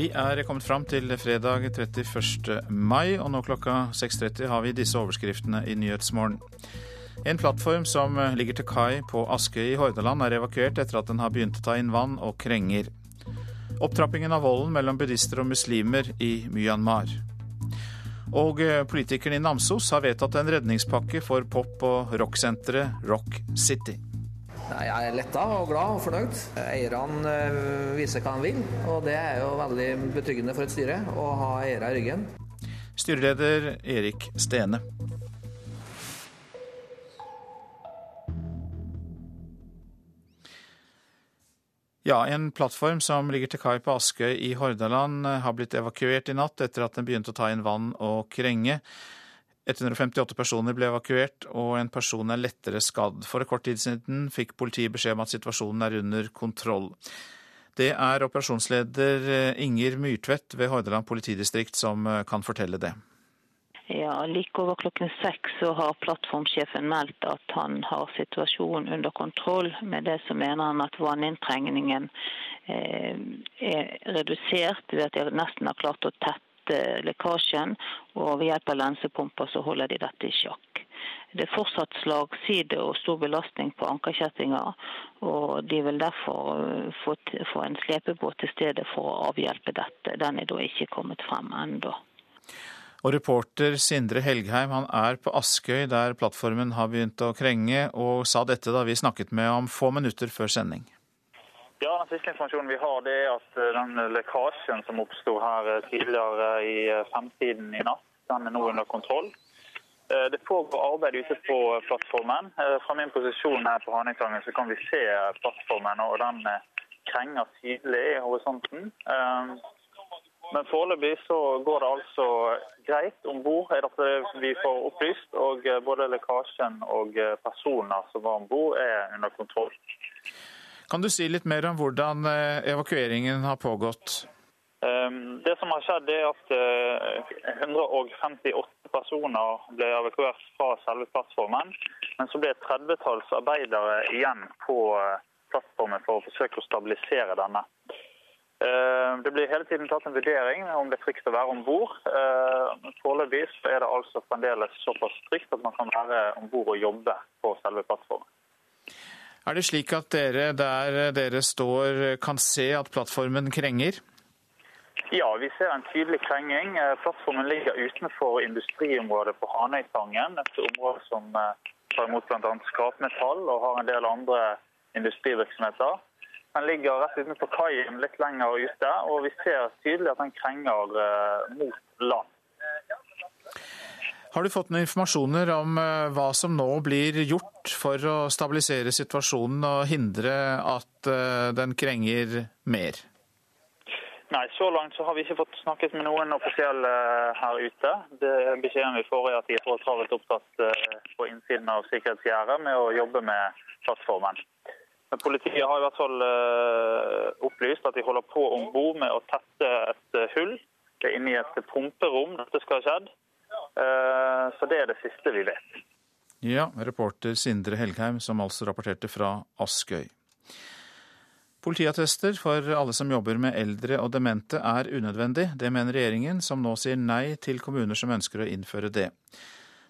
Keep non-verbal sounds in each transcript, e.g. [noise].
Vi er kommet fram til fredag 31. mai, og nå klokka 6.30 har vi disse overskriftene i Nyhetsmorgen. En plattform som ligger til kai på Askøy i Hordaland er evakuert etter at den har begynt å ta inn vann og krenger. Opptrappingen av volden mellom buddhister og muslimer i Myanmar. Og politikerne i Namsos har vedtatt en redningspakke for pop- og rocksenteret Rock City. Jeg er letta og glad og fornøyd. Eierne viser hva de vil, og det er jo veldig betryggende for et styre å ha eiere i ryggen. Styreleder Erik Stene. Ja, En plattform som ligger til kai på Askøy i Hordaland har blitt evakuert i natt etter at den begynte å ta inn vann og krenge. 158 personer ble evakuert, og en person er lettere skadd. For en kort tid siden fikk politiet beskjed om at situasjonen er under kontroll. Det er operasjonsleder Inger Myrtvedt ved Hordaland politidistrikt som kan fortelle det. Ja, Like over klokken seks så har plattformsjefen meldt at han har situasjonen under kontroll. Med det så mener han at vanninntrengningen er redusert ved at de nesten har klart å tette lekkasjen. Og ved hjelp av lensepumper så holder de dette i sjakk. Det er fortsatt slagside og stor belastning på ankerkjettinger. Og de vil derfor få en slepebåt til stedet for å avhjelpe dette. Den er da ikke kommet frem ennå. Og reporter Sindre Helgheim han er på Askøy, der plattformen har begynt å krenge, og sa dette da vi snakket med om få minutter før sending. Ja, Den siste informasjonen vi har, det er at den lekkasjen som oppsto her tidligere i femtiden i natt, den er nå under kontroll. Det pågår arbeid ute på plattformen. Fra min posisjon her på Hanøytangen så kan vi se plattformen, og den krenger tydelig i horisonten. Men foreløpig så går det altså greit om bord, er dette vi får opplyst. Og både lekkasjen og personer som var om bord er under kontroll. Kan du si litt mer om hvordan evakueringen har pågått? Det som har skjedd er at 158 personer ble evakuert fra selve plattformen. Men så ble et tredvetalls arbeidere igjen på plattformen for å forsøke å stabilisere denne. Det blir hele tiden tatt en vurdering om det er trygt å være om bord. Foreløpig er det altså fremdeles såpass trygt at man kan være om bord og jobbe på selve plattformen. Er det slik at dere der dere står kan se at plattformen krenger? Ja, vi ser en tydelig krenging. Plattformen ligger utenfor industriområdet på Hanøytangen. Et område som tar imot bl.a. skrapmetall og har en del andre industrivirksomheter. Den ligger rett utenfor kaien litt lenger ute, og vi ser tydelig at den krenger mot land. Har du fått noen informasjoner om hva som nå blir gjort for å stabilisere situasjonen og hindre at den krenger mer? Nei, Så langt så har vi ikke fått snakket med noen offisielle her ute. Det Beskjeden vi får er at de er så travelt opptatt på innsiden av sikkerhetsgjerdet med å jobbe med plattformen. Men Politiet har i hvert fall opplyst at de holder på om bord med å tette et hull. Det er inne i et pumperom dette skal ha skjedd. Så det er det siste vi vet. Ja, reporter Sindre Helgheim, som altså rapporterte fra Askøy. Politiattester for alle som jobber med eldre og demente er unødvendig. Det mener regjeringen, som nå sier nei til kommuner som ønsker å innføre det.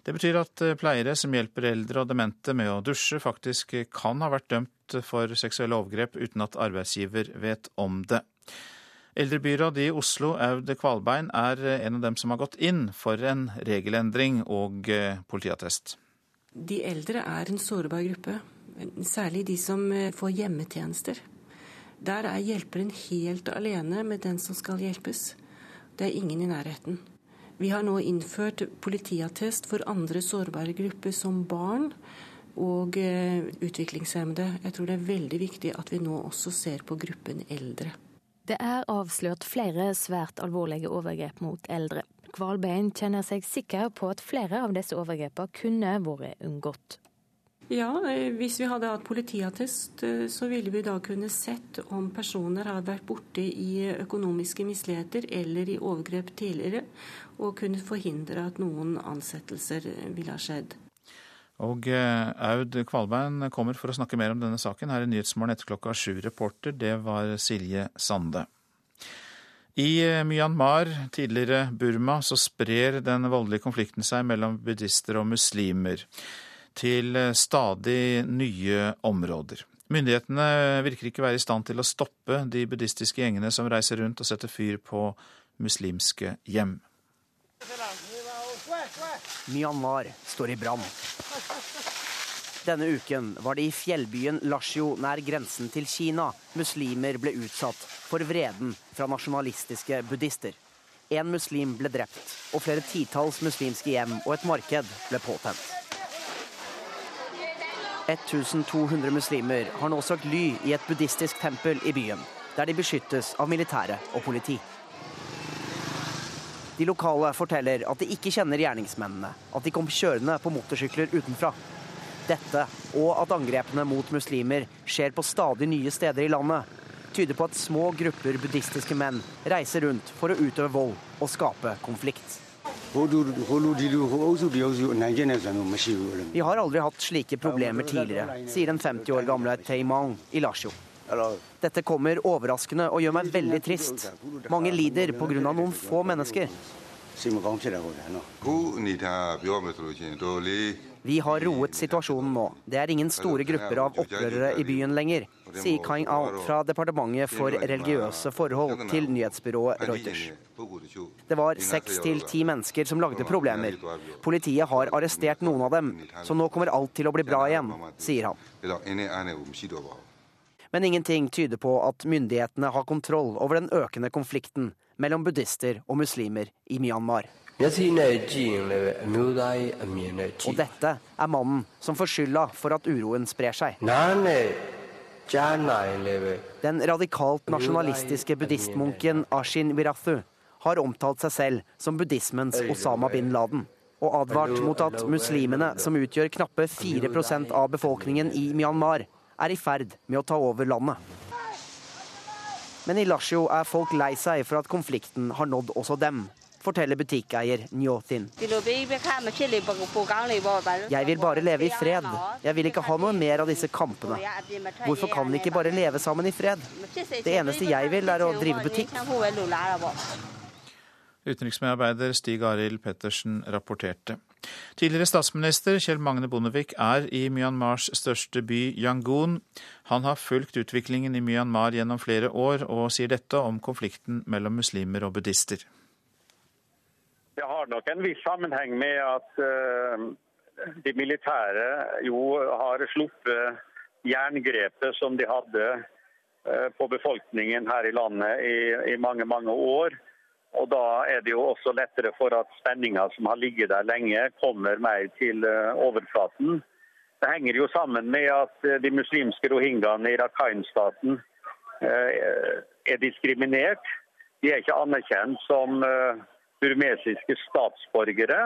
Det betyr at pleiere som hjelper eldre og demente med å dusje, faktisk kan ha vært dømt for seksuelle overgrep uten at arbeidsgiver vet om det. Eldrebyråd i Oslo, Aud Kvalbein, er en av dem som har gått inn for en regelendring og politiattest. De eldre er en sårbar gruppe, særlig de som får hjemmetjenester. Der er hjelperen helt alene med den som skal hjelpes. Det er ingen i nærheten. Vi har nå innført politiattest for andre sårbare grupper som barn og utviklingshemmede. Jeg tror det er veldig viktig at vi nå også ser på gruppen eldre. Det er avslørt flere svært alvorlige overgrep mot eldre. Kvalbein kjenner seg sikker på at flere av disse overgrepene kunne vært unngått. Ja, hvis vi hadde hatt politiattest, så ville vi da kunne sett om personer har vært borte i økonomiske misligheter eller i overgrep tidligere, og kunne forhindre at noen ansettelser ville ha skjedd. Og Aud Kvalbein kommer for å snakke mer om denne saken her i Nyhetsmorgen etter klokka sju. Reporter, det var Silje Sande. I Myanmar, tidligere Burma, så sprer den voldelige konflikten seg mellom buddhister og muslimer til stadig nye områder. Myndighetene virker ikke være i stand til å stoppe de buddhistiske gjengene som reiser rundt og setter fyr på muslimske hjem. Myanmar står i brann. Denne uken var det i fjellbyen Lashio nær grensen til Kina muslimer ble utsatt for vreden fra nasjonalistiske buddhister. En muslim ble drept, og flere titalls muslimske hjem og et marked ble påtent. 1200 muslimer har nå søkt ly i et buddhistisk tempel i byen, der de beskyttes av militære og politi. De lokale forteller at de ikke kjenner gjerningsmennene, at de kom kjørende på motorsykler utenfra. Dette, og at angrepene mot muslimer skjer på stadig nye steder i landet, tyder på at små grupper buddhistiske menn reiser rundt for å utøve vold og skape konflikt. Vi har aldri hatt slike problemer tidligere, sier den 50 år gamle Taimang i Lasjo. Dette kommer overraskende og gjør meg veldig trist. Mange lider pga. noen få mennesker. Vi har roet situasjonen nå. Det er ingen store grupper av opprørere i byen lenger, sier Kaing Ao fra Departementet for religiøse forhold til nyhetsbyrået Reuters. Det var seks til ti mennesker som lagde problemer. Politiet har arrestert noen av dem, så nå kommer alt til å bli bra igjen, sier han. Men ingenting tyder på at myndighetene har kontroll over den økende konflikten mellom buddhister og muslimer i Myanmar. Og dette er mannen som får skylda for at uroen sprer seg. Den radikalt nasjonalistiske buddhistmunken Ashin Virathu har omtalt seg selv som buddhismens Osama bin Laden, og advart mot at muslimene, som utgjør knappe 4% av befolkningen i Myanmar, er i ferd med å ta over landet. Men i Lashio er folk lei seg for at konflikten har nådd også dem forteller butikkeier Njotin. Jeg vil bare leve i fred. Jeg vil ikke ha noe mer av disse kampene. Hvorfor kan vi ikke bare leve sammen i fred? Det eneste jeg vil, er å drive butikk. Utenriksmedarbeider Stig Arild Pettersen rapporterte. Tidligere statsminister Kjell Magne Bondevik er i Myanmars største by, Yangon. Han har fulgt utviklingen i Myanmar gjennom flere år, og sier dette om konflikten mellom muslimer og buddhister. Det har nok en viss sammenheng med at uh, de militære jo har sluppet jerngrepet som de hadde uh, på befolkningen her i landet i, i, mange, mange år. Og Da er det jo også lettere for at spenninga som har ligget der lenge, kommer mer til uh, overflaten. Det henger jo sammen med at de muslimske rohingyaene i Rakhine-staten er diskriminert. De er ikke anerkjent som burmesiske statsborgere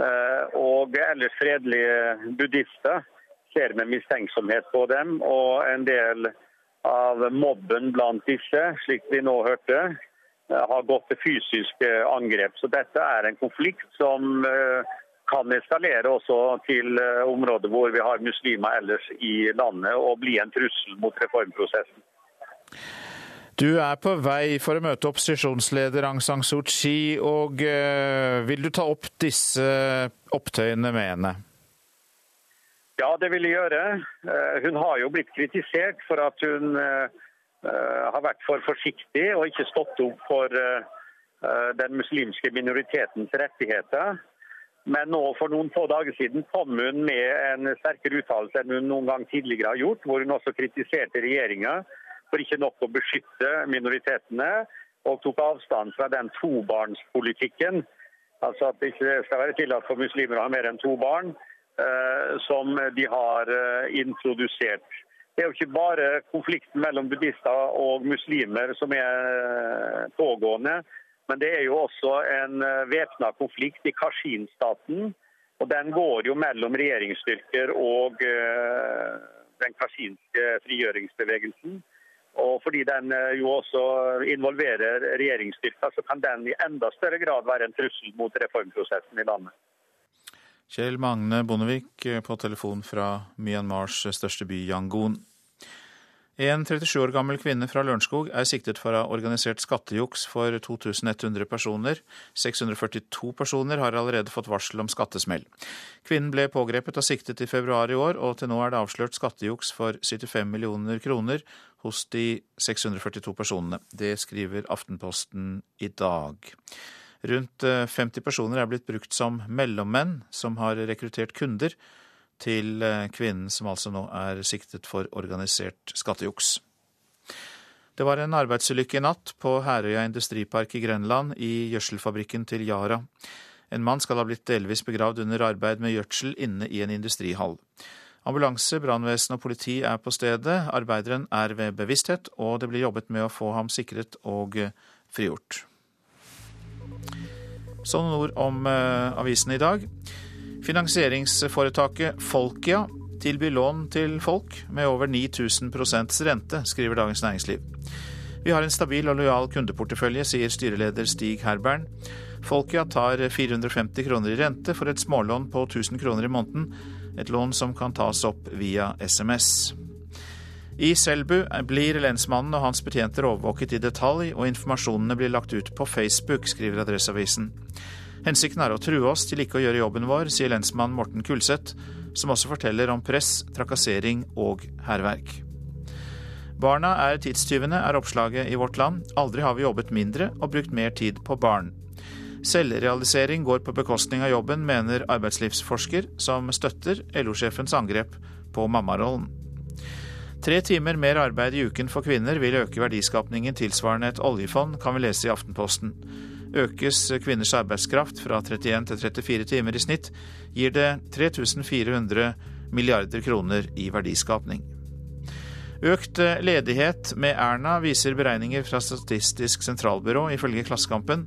eh, og ellers fredelige buddhister ser med mistenksomhet på dem. Og en del av mobben blant disse, slik vi nå hørte, eh, har gått til fysiske angrep. Så dette er en konflikt som eh, kan eskalere også til områder hvor vi har muslimer ellers i landet, og bli en trussel mot reformprosessen. Du er på vei for å møte opposisjonsleder Aung San Suu Kyi, og vil du ta opp disse opptøyene med henne? Ja, det vil jeg gjøre. Hun har jo blitt kritisert for at hun har vært for forsiktig og ikke stått opp for den muslimske minoritetens rettigheter. Men nå for noen få dager siden kom hun med en sterkere uttalelse enn hun noen gang tidligere har gjort, hvor hun også kritiserte regjeringa for ikke nok å beskytte minoritetene, og tok avstand fra den tobarnspolitikken, altså at det ikke skal være tillatt for muslimer å ha mer enn to barn, eh, som de har eh, introdusert. Det er jo ikke bare konflikten mellom buddhister og muslimer som er eh, pågående, men det er jo også en væpna konflikt i Kashin-staten. Og den går jo mellom regjeringsstyrker og den kashinske frigjøringsbevegelsen. Og fordi den eh, jo også involverer regjeringsstyrker, så kan den i enda større grad være en trussel mot reformprosessen i landet. Kjell Magne Bondevik eh, på telefon fra Myanmars største by, Yangon. En 37 år gammel kvinne fra Lørenskog er siktet for å ha organisert skattejuks for 2100 personer. 642 personer har allerede fått varsel om skattesmell. Kvinnen ble pågrepet og siktet i februar i år, og til nå er det avslørt skattejuks for 75 millioner kroner hos de 642 personene. Det skriver Aftenposten i dag. Rundt 50 personer er blitt brukt som mellommenn som har rekruttert kunder til eh, kvinnen som altså nå er siktet for organisert skattejuks. Det var en arbeidsulykke i natt på Herøya industripark i Grenland, i gjødselfabrikken til Yara. En mann skal ha blitt delvis begravd under arbeid med gjødsel inne i en industrihall. Ambulanse, brannvesen og politi er på stedet. Arbeideren er ved bevissthet, og det blir jobbet med å få ham sikret og eh, frigjort. Så noen ord om uh, avisen i dag. Finansieringsforetaket Folkia tilbyr lån til folk med over 9000% rente, skriver Dagens Næringsliv. Vi har en stabil og lojal kundeportefølje, sier styreleder Stig Herbern. Folkia tar 450 kroner i rente for et smålån på 1000 kroner i måneden, et lån som kan tas opp via SMS. I Selbu blir lensmannen og hans betjenter overvåket i detalj, og informasjonene blir lagt ut på Facebook, skriver Adresseavisen. Hensikten er å true oss til ikke å gjøre jobben vår, sier lensmann Morten Kulseth, som også forteller om press, trakassering og hærverk. Barna er tidstyvene, er oppslaget i Vårt Land. Aldri har vi jobbet mindre og brukt mer tid på barn. Selvrealisering går på bekostning av jobben, mener arbeidslivsforsker, som støtter LO-sjefens angrep på mammarollen. Tre timer mer arbeid i uken for kvinner vil øke verdiskapningen tilsvarende et oljefond, kan vi lese i Aftenposten. Økes kvinners arbeidskraft fra 31 til 34 timer i snitt, gir det 3400 milliarder kroner i verdiskapning. Økt ledighet med Erna viser beregninger fra Statistisk sentralbyrå, ifølge Klassekampen.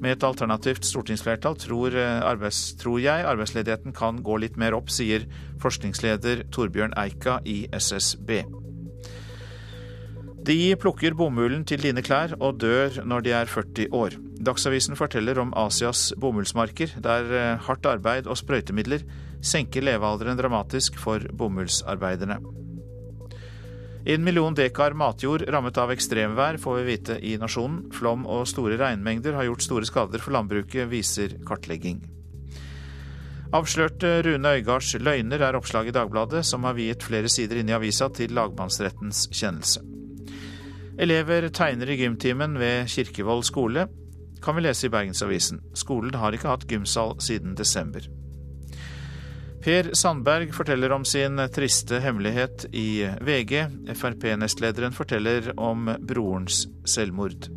Med et alternativt stortingsflertall tror, arbeids, tror, jeg arbeidsledigheten kan gå litt mer opp, sier forskningsleder Torbjørn Eika i SSB. De plukker bomullen til dine klær og dør når de er 40 år. Dagsavisen forteller om Asias bomullsmarker, der eh, hardt arbeid og sprøytemidler senker levealderen dramatisk for bomullsarbeiderne. En million dekar matjord rammet av ekstremvær, får vi vite i Nasjonen. Flom og store regnmengder har gjort store skader for landbruket, viser kartlegging. Avslørte Rune Øygards løgner er oppslag i Dagbladet, som har viet flere sider inn i avisa til lagmannsrettens kjennelse. Elever tegner i gymtimen ved Kirkevoll skole, kan vi lese i Bergensavisen. Skolen har ikke hatt gymsal siden desember. Per Sandberg forteller om sin triste hemmelighet i VG. Frp-nestlederen forteller om brorens selvmord.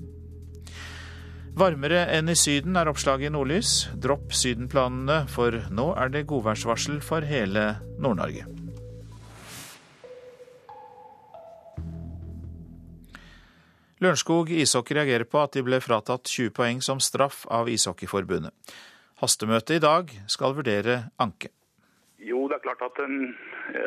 Varmere enn i Syden er oppslaget i Nordlys. Dropp Sydenplanene, for nå er det godværsvarsel for hele Nord-Norge. Lørenskog ishockey reagerer på at de ble fratatt 20 poeng som straff av Ishockeyforbundet. Hastemøtet i dag skal vurdere anke. Det er klart at en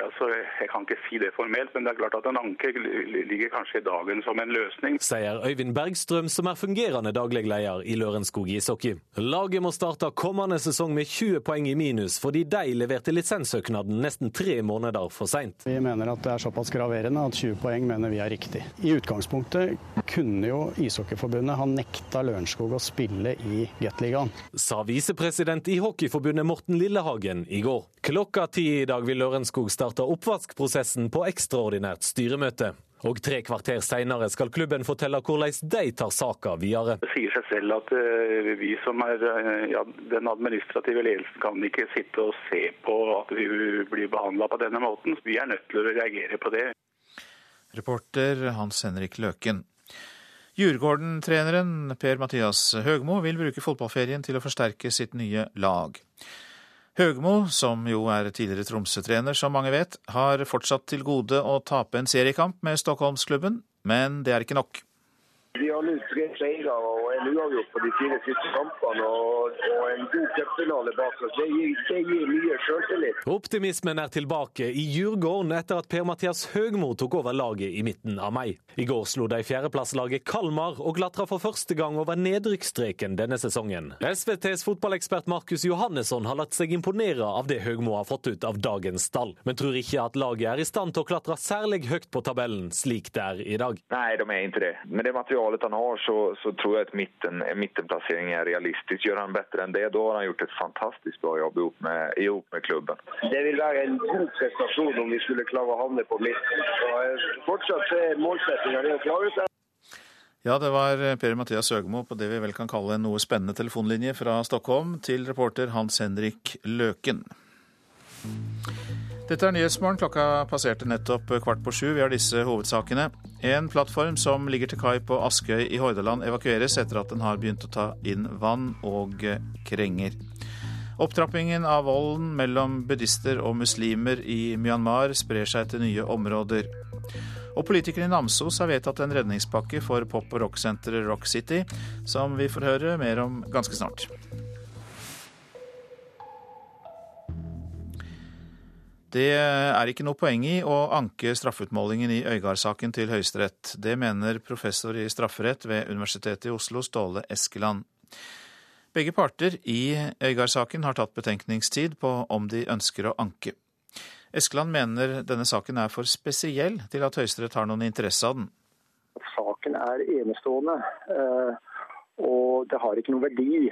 altså, jeg kan ikke si det formelt, men det er klart at en anke ligger kanskje i dagen som en løsning. Sier Øyvind Bergstrøm, som er fungerende daglig leder i Lørenskog ishockey. Laget må starte kommende sesong med 20 poeng i minus, fordi de leverte lisenssøknaden nesten tre måneder for seint. Vi mener at det er såpass graverende at 20 poeng mener vi er riktig. I utgangspunktet kunne jo Ishockeyforbundet ha nekta Lørenskog å spille i Gateligaen. Sa visepresident i Hockeyforbundet Morten Lillehagen i går. Klokka ti i dag vil Lørenskog starte oppvaskprosessen på ekstraordinært styremøte. Og tre kvarter seinere skal klubben fortelle hvordan de tar saka videre. Det sier seg selv at uh, vi som er uh, ja, den administrative ledelsen kan ikke sitte og se på at vi blir behandla på denne måten. Vi er nødt til å reagere på det. Reporter Hans Henrik Løken. Djurgården-treneren Per-Mathias Høgmo vil bruke fotballferien til å forsterke sitt nye lag. Høgmo, som jo er tidligere Tromsø-trener, som mange vet, har fortsatt til gode å tape en seriekamp med Stockholmsklubben, men det er ikke nok. Vi har lurt tre seire og en uavgjort på de fire siste kampene og, og en god cupfinale bak oss, det gir, det gir mye selvtillit. Optimismen er tilbake i Djurgården etter at Per-Mathias Høgmo tok over laget i midten av mai. I går slo de fjerdeplasslaget Kalmar og klatra for første gang over nedrykksstreken denne sesongen. SVTs fotballekspert Markus Johannesson har latt seg imponere av det Høgmo har fått ut av dagens stall, men tror ikke at laget er i stand til å klatre særlig høyt på tabellen slik det er i dag. Nei, de er ikke det. Med det materialet han har, så, så tror jeg at midten, midtenplassering er realistisk. Gjør han bedre enn det, da har han gjort et fantastisk bra jobb ihop med, med klubben. Det vil være en god prestasjon om vi skulle klare å havne på midten. Så eh, fortsatt er målsettinga å klare seg. Ja, det var Per-Mathias Høgmo på det vi vel kan kalle en noe spennende telefonlinje fra Stockholm til reporter Hans Henrik Løken. Dette er Nyhetsmorgen. Klokka passerte nettopp kvart på sju. Vi har disse hovedsakene. En plattform som ligger til kai på Askøy i Hordaland evakueres etter at den har begynt å ta inn vann og krenger. Opptrappingen av volden mellom buddhister og muslimer i Myanmar sprer seg til nye områder. Og politikerne i Namsos har vedtatt en redningspakke for pop- og rocksenteret Rock City, som vi får høre mer om ganske snart. Det er ikke noe poeng i å anke straffeutmålingen i Øygard-saken til Høyesterett. Det mener professor i strafferett ved Universitetet i Oslo, Ståle Eskeland. Begge parter i Øygard-saken har tatt betenkningstid på om de ønsker å anke. Eskeland mener denne saken er for spesiell til at Høyesterett har noen interesse av den. Saken er enestående, og det har ikke noen verdi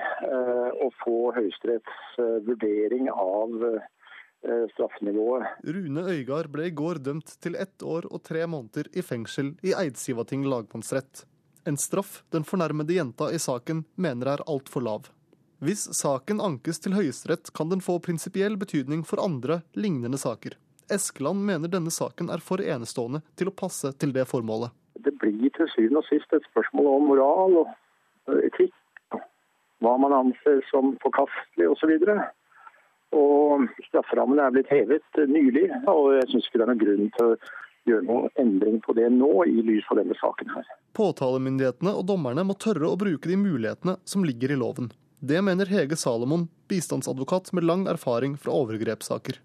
å få Høyesteretts vurdering av straffenivået. Rune Øygard ble i går dømt til ett år og tre måneder i fengsel i Eidsivating lagmannsrett. En straff den fornærmede jenta i saken mener er altfor lav. Hvis saken ankes til Høyesterett, kan den få prinsipiell betydning for andre, lignende saker. Eskeland mener denne saken er for enestående til å passe til det formålet. Det blir til syvende og sist et spørsmål om moral og etikk, hva man anser som forkastelig osv. Og Strafferammene er blitt hevet nylig, og jeg syns ikke det er noen grunn til å gjøre noen endring på det nå, i lys av denne saken her. Påtalemyndighetene og dommerne må tørre å bruke de mulighetene som ligger i loven. Det mener Hege Salomon, bistandsadvokat med lang erfaring fra overgrepssaker.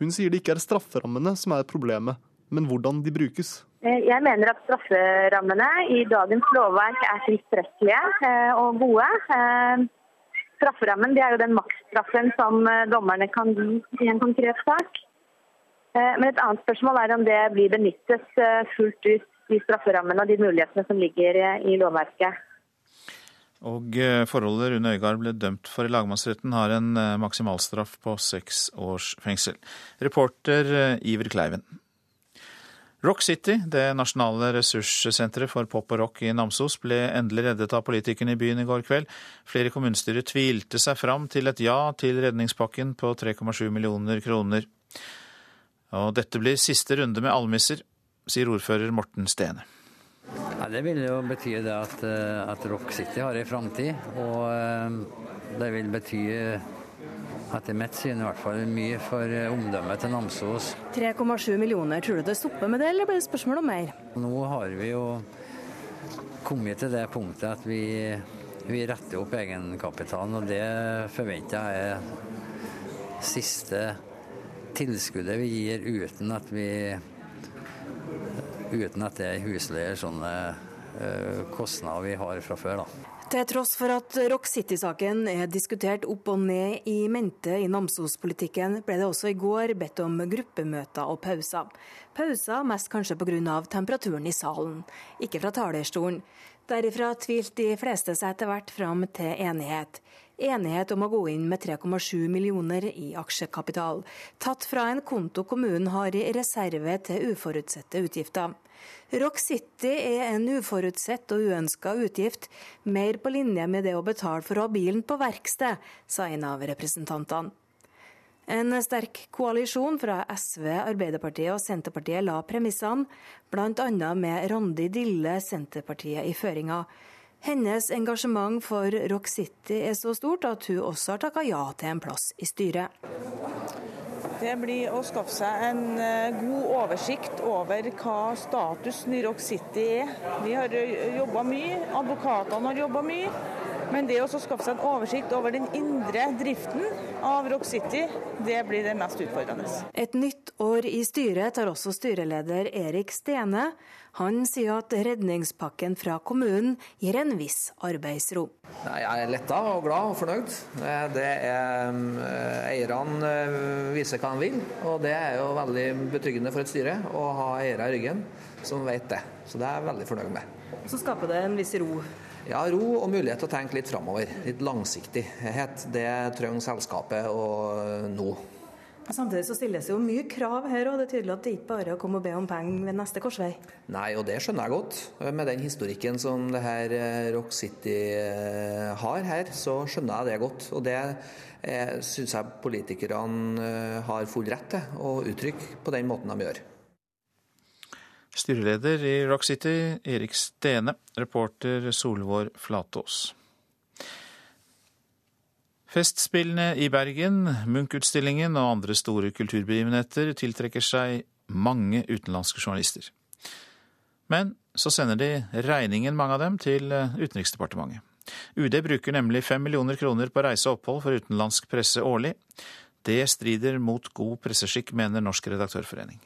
Hun sier det ikke er strafferammene som er problemet, men hvordan de brukes. Jeg mener at strafferammene i dagens lovverk er tilstrekkelige og gode. Strafferammen det er jo den maksstraffen som dommerne kan gi i en konkret sak. Men et annet spørsmål er om det blir benyttet fullt ut, de strafferammene og de mulighetene som ligger i lovverket. Og forholdet Rune Øygard ble dømt for i lagmannsretten har en maksimalstraff på seks års fengsel. Reporter Iver Kleiven. Rock City, det nasjonale ressurssenteret for pop og rock i Namsos, ble endelig reddet av politikerne i byen i går kveld. Flere kommunestyrer tvilte seg fram til et ja til redningspakken på 3,7 millioner kroner. Og dette blir siste runde med almisser, sier ordfører Morten Stene. Ja, det vil jo bety at, at Rock City har en framtid. Og det vil bety etter mitt syn i hvert fall mye for omdømmet til Namsos. 3,7 millioner, tror du det stopper med det, eller blir det spørsmål om mer? Nå har vi jo kommet til det punktet at vi, vi retter opp egenkapitalen, og det forventer jeg er siste tilskuddet vi gir uten at vi uten at det husleier sånne kostnader vi har fra før. da. Til tross for at Rock City-saken er diskutert opp og ned i mente i Namsos-politikken, ble det også i går bedt om gruppemøter og pauser. Pauser mest kanskje pga. temperaturen i salen, ikke fra talerstolen. Derifra tvilte de fleste seg etter hvert fram til enighet. Enighet om å gå inn med 3,7 millioner i aksjekapital, tatt fra en konto kommunen har i reserve til uforutsette utgifter. Rock City er en uforutsett og uønska utgift, mer på linje med det å betale for å ha bilen på verksted, sa en av representantene. En sterk koalisjon fra SV, Arbeiderpartiet og Senterpartiet la premissene, bl.a. med Randi Dille, Senterpartiet, i føringa. Hennes engasjement for Rock City er så stort at hun også har takka ja til en plass i styret. Det blir å skaffe seg en eh, god oversikt over hva status New Rock City er. Vi har jobba mye, advokatene har jobba mye. Men det å skaffe seg en oversikt over den indre driften av Rock City, det blir det mest utfordrende. Et nytt år i styret tar også styreleder Erik Stene. Han sier at redningspakken fra kommunen gir en viss arbeidsro. Jeg er letta og glad og fornøyd. Det er eh, Eierne eh, viser hva de vil, og det er jo veldig betryggende for et styre å ha eiere i ryggen som vet det. Så det er jeg veldig fornøyd med. Så skaper det en viss ro? Ja, ro og mulighet til å tenke litt framover. Litt langsiktighet. Det trenger selskapet og nå. Samtidig så stilles jo mye krav her, og det er tydelig at det ikke bare er å komme og be om penger ved neste korsvei. Nei, og det skjønner jeg godt. Med den historikken som det her eh, Rock City eh, har her, så skjønner jeg det godt. Og det eh, syns jeg politikerne har full rett til å uttrykke på den måten de gjør. Styreleder i Rock City, Erik Stene. Reporter Solvår Flatås. Festspillene i Bergen, Munch-utstillingen og andre store kulturbegivenheter tiltrekker seg mange utenlandske journalister. Men så sender de regningen, mange av dem, til Utenriksdepartementet. UD bruker nemlig fem millioner kroner på reise og opphold for utenlandsk presse årlig. Det strider mot god presseskikk, mener Norsk redaktørforening.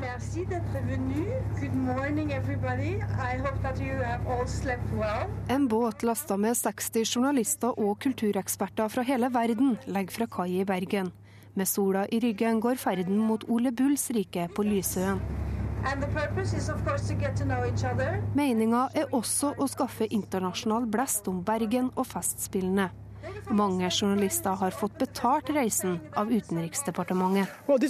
Merci d'être venu. Good morning, everybody. I hope that you have all slept well. En båt lasta med 60 journalister og kultureksperter fra hele verden legger fra kai i Bergen. Med sola i ryggen går ferden mot Ole Bulls rike på Lysøen. Meninga er også å skaffe internasjonal blest om Bergen og Festspillene. Mange journalister har fått betalt reisen av Utenriksdepartementet. Well, uh,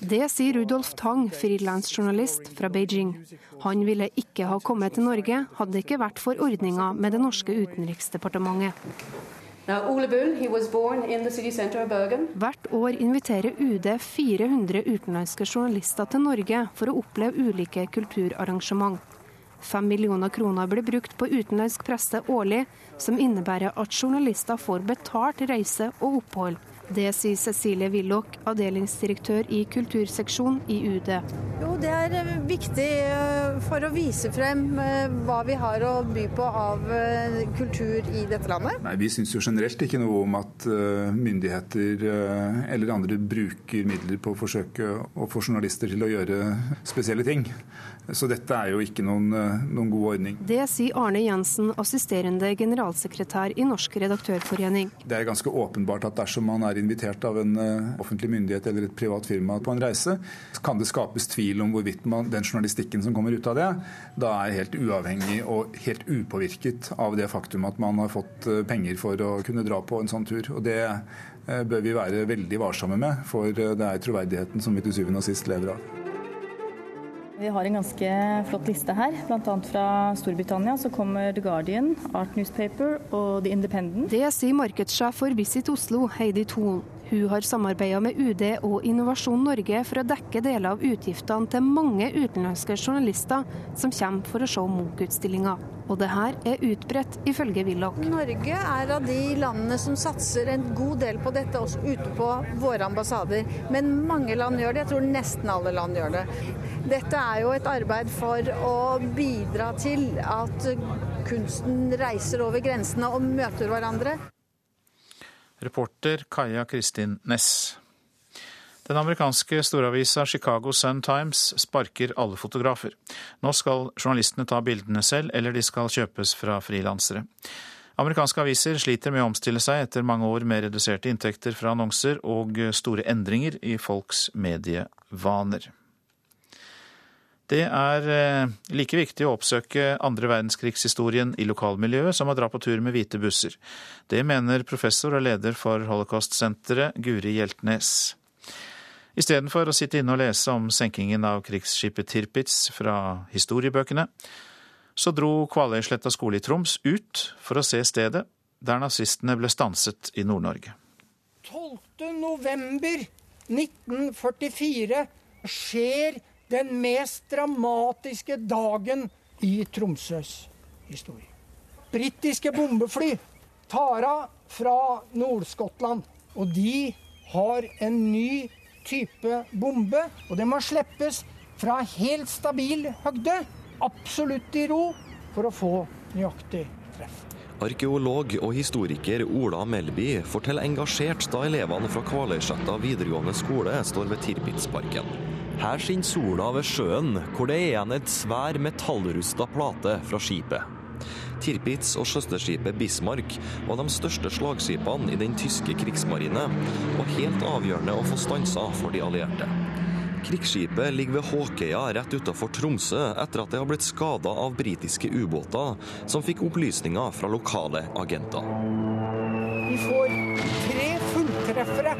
Det sier Rudolf Tang, frilansjournalist fra Beijing. Han ville ikke ha kommet til Norge, hadde det ikke vært for ordninga med det norske utenriksdepartementet. Hvert år inviterer UD 400 utenlandske journalister til Norge for å oppleve ulike kulturarrangement. Fem millioner kroner blir brukt på utenlandsk presse årlig, som innebærer at journalister får betalt reise og opphold. Det sier Cecilie Willoch, avdelingsdirektør i kulturseksjon i UD. Jo, Det er eh, viktig eh, for å vise frem eh, hva vi har å by på av kultur i dette landet. Nei, Vi syns jo generelt ikke noe om at myndigheter eller andre bruker midler på å forsøke å få journalister til å gjøre spesielle ting. Så dette er jo ikke noen, noen, god ordning. Det sier Arne Jensen, assisterende generalsekretær i Norsk redaktørforening. Det er ganske åpenbart at dersom man er invitert av en eh, offentlig myndighet eller et privat firma på en reise, kan det skapes tvil om hvorvidt man, den journalistikken som kommer ut av det, da er helt uavhengig og helt upåvirket av det faktum at man har fått eh, penger for å kunne dra på en sånn tur. Og det bør vi være veldig varsomme med, for det er troverdigheten som vi til syvende og sist lever av. Vi har en ganske flott liste her. Bl.a. fra Storbritannia så kommer The Guardian, Art Newspaper og The Independent. Det sier markedssjef for Visit Oslo, Heidi Thon. Hun har samarbeida med UD og Innovasjon Norge for å dekke deler av utgiftene til mange utenlandske journalister som kommer for å se Munch-utstillinga. Og det her er utbredt, ifølge Willoch. Norge er av de landene som satser en god del på dette, også ute på våre ambassader. Men mange land gjør det. Jeg tror nesten alle land gjør det. Dette er jo et arbeid for å bidra til at kunsten reiser over grensene og møter hverandre. Reporter Kaja Kristin Næss. Den amerikanske storavisa Chicago Sun Times sparker alle fotografer. Nå skal journalistene ta bildene selv, eller de skal kjøpes fra frilansere. Amerikanske aviser sliter med å omstille seg etter mange år med reduserte inntekter fra annonser og store endringer i folks medievaner. Det er eh, like viktig å oppsøke andre verdenskrigshistorien i lokalmiljøet som å dra på tur med hvite busser. Det mener professor og leder for Holocaust-senteret, Guri Hjeltnes. Istedenfor å sitte inne og lese om senkingen av krigsskipet Tirpitz fra historiebøkene, så dro Kvaløysletta skole i Troms ut for å se stedet der nazistene ble stanset i Nord-Norge. 12.11.1944 skjer den mest dramatiske dagen i Tromsøs historie. britiske bombefly tar av fra Nord-Skottland. Og de har en ny type bombe, og det må slippes fra helt stabil høgde, absolutt i ro, for å få nøyaktig treff. Arkeolog og historiker Ola Melby forteller engasjert da elevene fra Kvaløysletta videregående skole står ved Tirpitsparken. Her skinner sola ved sjøen, hvor det er igjen et svær metallrusta plate fra skipet. Tirpitz og søsterskipet Bismarck var de største slagskipene i den tyske krigsmarine, og helt avgjørende å få stansa for de allierte. Krigsskipet ligger ved Håkøya rett utenfor Tromsø etter at det har blitt skada av britiske ubåter som fikk opplysninger fra lokale agenter. Vi får tre fulltreffere.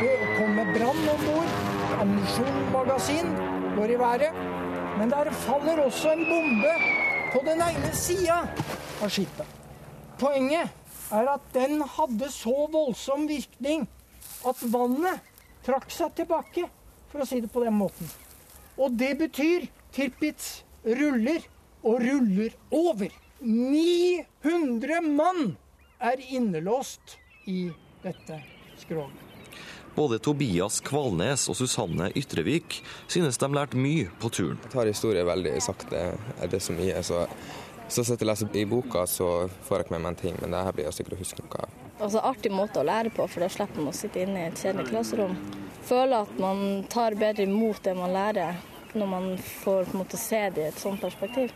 Det kommer brann om bord. Ammunisjonsmagasin går i været. Men der faller også en bombe på den ene sida av skipet. Poenget er at den hadde så voldsom virkning at vannet trakk seg tilbake for å si det på den måten. Og det betyr Tirpitz ruller og ruller over. 900 mann er innelåst i dette skroget. Både Tobias Kvalnes og Susanne Ytrevik synes de lærte mye på turen. Jeg tar historie veldig sakte. er det så mye, så, så sitter jeg leser i boka, så får jeg ikke med meg en ting. Men det her blir jeg sikkert å huske noe av. Altså Artig måte å lære på, for da slipper man å sitte inne i et kjedelig klasserom føler at man tar bedre imot det man lærer, når man får på en måte se det i et sånt perspektiv.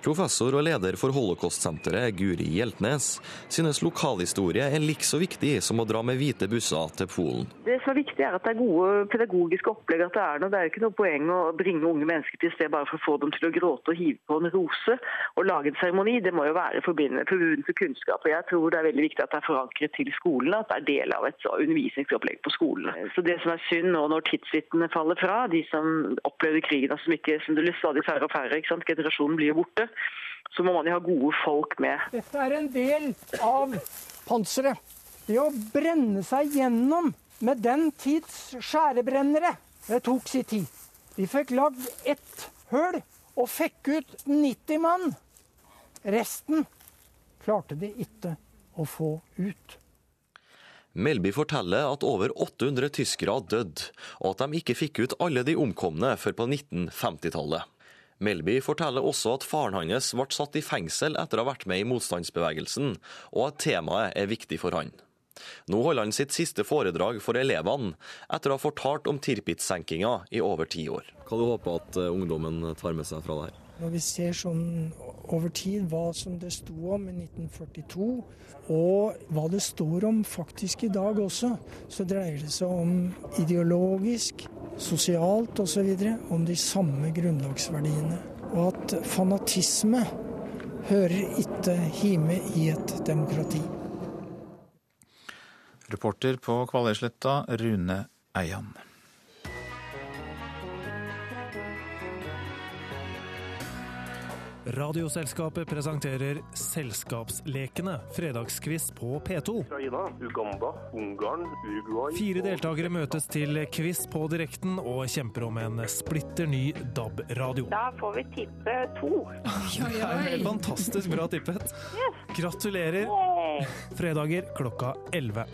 Professor og leder for Holocaust-senteret, Guri Hjeltnes, synes lokalhistorie er like så viktig som å dra med hvite busser til Polen. Det som er viktig er at det er gode pedagogiske opplegg. at Det er noe. Det er ikke noe poeng å bringe unge mennesker til sted bare for å få dem til å gråte og hive på en rose og lage en seremoni. Det må jo være forbundet til kunnskap. og Jeg tror det er veldig viktig at det er forankret til skolene, at det er del av et undervisningsopplegg på skolene. Så Det som er synd nå når tidsvitnene faller fra, de som opplevde krigen og som ikke som det stadig færre og færre, generasjonen blir jo borte, så må man jo ha gode folk med. Dette er en del av panseret. Det å brenne seg gjennom med den tids skjærebrennere, det tok sin tid. De fikk lagd ett høl og fikk ut 90 mann. Resten klarte de ikke å få ut. Melby forteller at over 800 tyskere døde, og at de ikke fikk ut alle de omkomne før på 1950-tallet. Melby forteller også at faren hans ble satt i fengsel etter å ha vært med i motstandsbevegelsen, og at temaet er viktig for han. Nå holder han sitt siste foredrag for elevene, etter å ha fortalt om Tirpitz-senkinga i over ti år. Hva du håper at eh, ungdommen tar med seg fra det her? Når vi ser sånn over tid hva som det sto om i 1942, og hva det står om faktisk i dag også, så dreier det seg om ideologisk, sosialt osv. om de samme grunnlagsverdiene. Og at fanatisme hører ikke hjemme i et demokrati. Reporter på Kvaløysletta, Rune Eian. Radioselskapet presenterer Selskapslekene, fredagskviss på P2. Ukraina, Uganda, Ungarn, Uruguay Fire deltakere møtes til quiz på direkten og kjemper om en splitter ny DAB-radio. Da får vi tippe to. Det er helt fantastisk bra tippet. Gratulerer. Fredager klokka 11.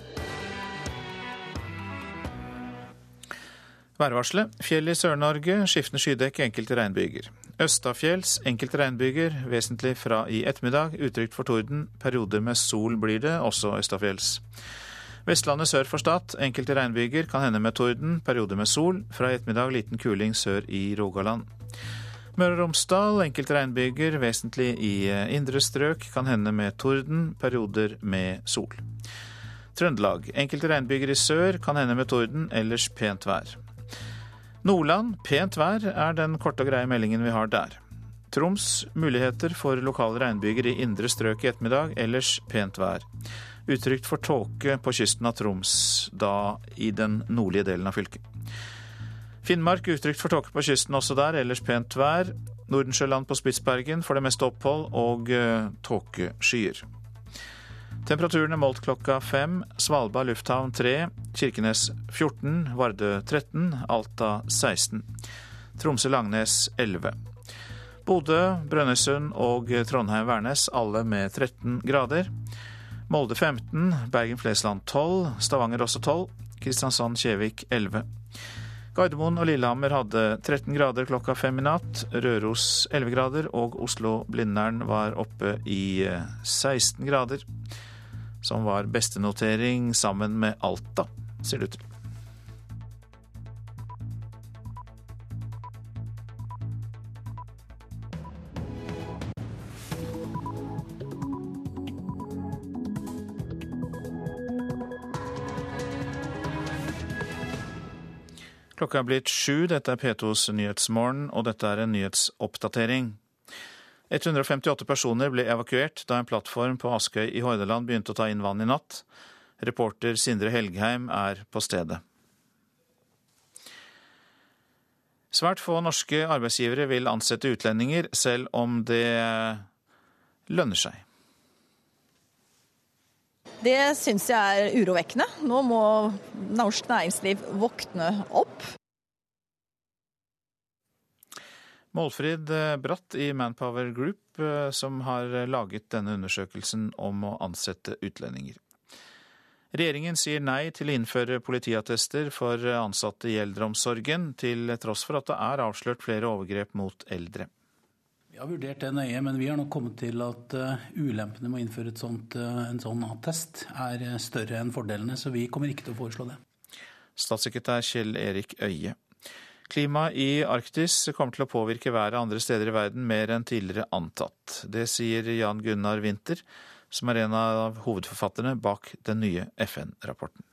Værvarselet. Fjell i Sør-Norge, skiftende skydekk, enkelte regnbyger. Østafjells enkelte regnbyger, vesentlig fra i ettermiddag. Utrygt for torden. Perioder med sol blir det, også østafjells. Vestlandet sør for Stad. Enkelte regnbyger, kan hende med torden. Perioder med sol. Fra i ettermiddag liten kuling sør i Rogaland. Møre og Romsdal enkelte regnbyger, vesentlig i indre strøk. Kan hende med torden. Perioder med sol. Trøndelag enkelte regnbyger i sør, kan hende med torden. Ellers pent vær. Nordland pent vær er den korte og greie meldingen vi har der. Troms muligheter for lokale regnbyger i indre strøk i ettermiddag, ellers pent vær. Utrygt for tåke på kysten av Troms, da i den nordlige delen av fylket. Finnmark utrygt for tåke på kysten også der, ellers pent vær. Nordensjøland på Spitsbergen for det meste opphold og uh, tåkeskyer. Temperaturen er målt klokka fem. Svalbard lufthavn 3, Kirkenes 14, Vardø 13, Alta 16. Tromsø-Langnes 11. Bodø, Brønnøysund og Trondheim-Værnes alle med 13 grader. Molde 15, Bergen-Flesland 12, Stavanger også 12, Kristiansand-Kjevik 11. Gardermoen og Lillehammer hadde 13 grader klokka fem i natt, Røros 11 grader og Oslo-Blindern var oppe i 16 grader, som var bestenotering sammen med Alta, ser det ut til. Klokka er blitt sju, dette er P2s Nyhetsmorgen, og dette er en nyhetsoppdatering. 158 personer ble evakuert da en plattform på Askøy i Hordaland begynte å ta inn vann i natt. Reporter Sindre Helgheim er på stedet. Svært få norske arbeidsgivere vil ansette utlendinger, selv om det lønner seg. Det syns jeg er urovekkende. Nå må norsk næringsliv våkne opp. Målfrid Bratt i Manpower Group, som har laget denne undersøkelsen om å ansette utlendinger. Regjeringen sier nei til å innføre politiattester for ansatte i eldreomsorgen, til tross for at det er avslørt flere overgrep mot eldre. Vi har vurdert det nøye, men vi har nok kommet til at ulempene med å innføre sånt, en sånn attest er større enn fordelene, så vi kommer ikke til å foreslå det. Statssekretær Kjell Erik Øie. Klimaet i Arktis kommer til å påvirke været andre steder i verden mer enn tidligere antatt. Det sier Jan Gunnar Winther, som er en av hovedforfatterne bak den nye FN-rapporten.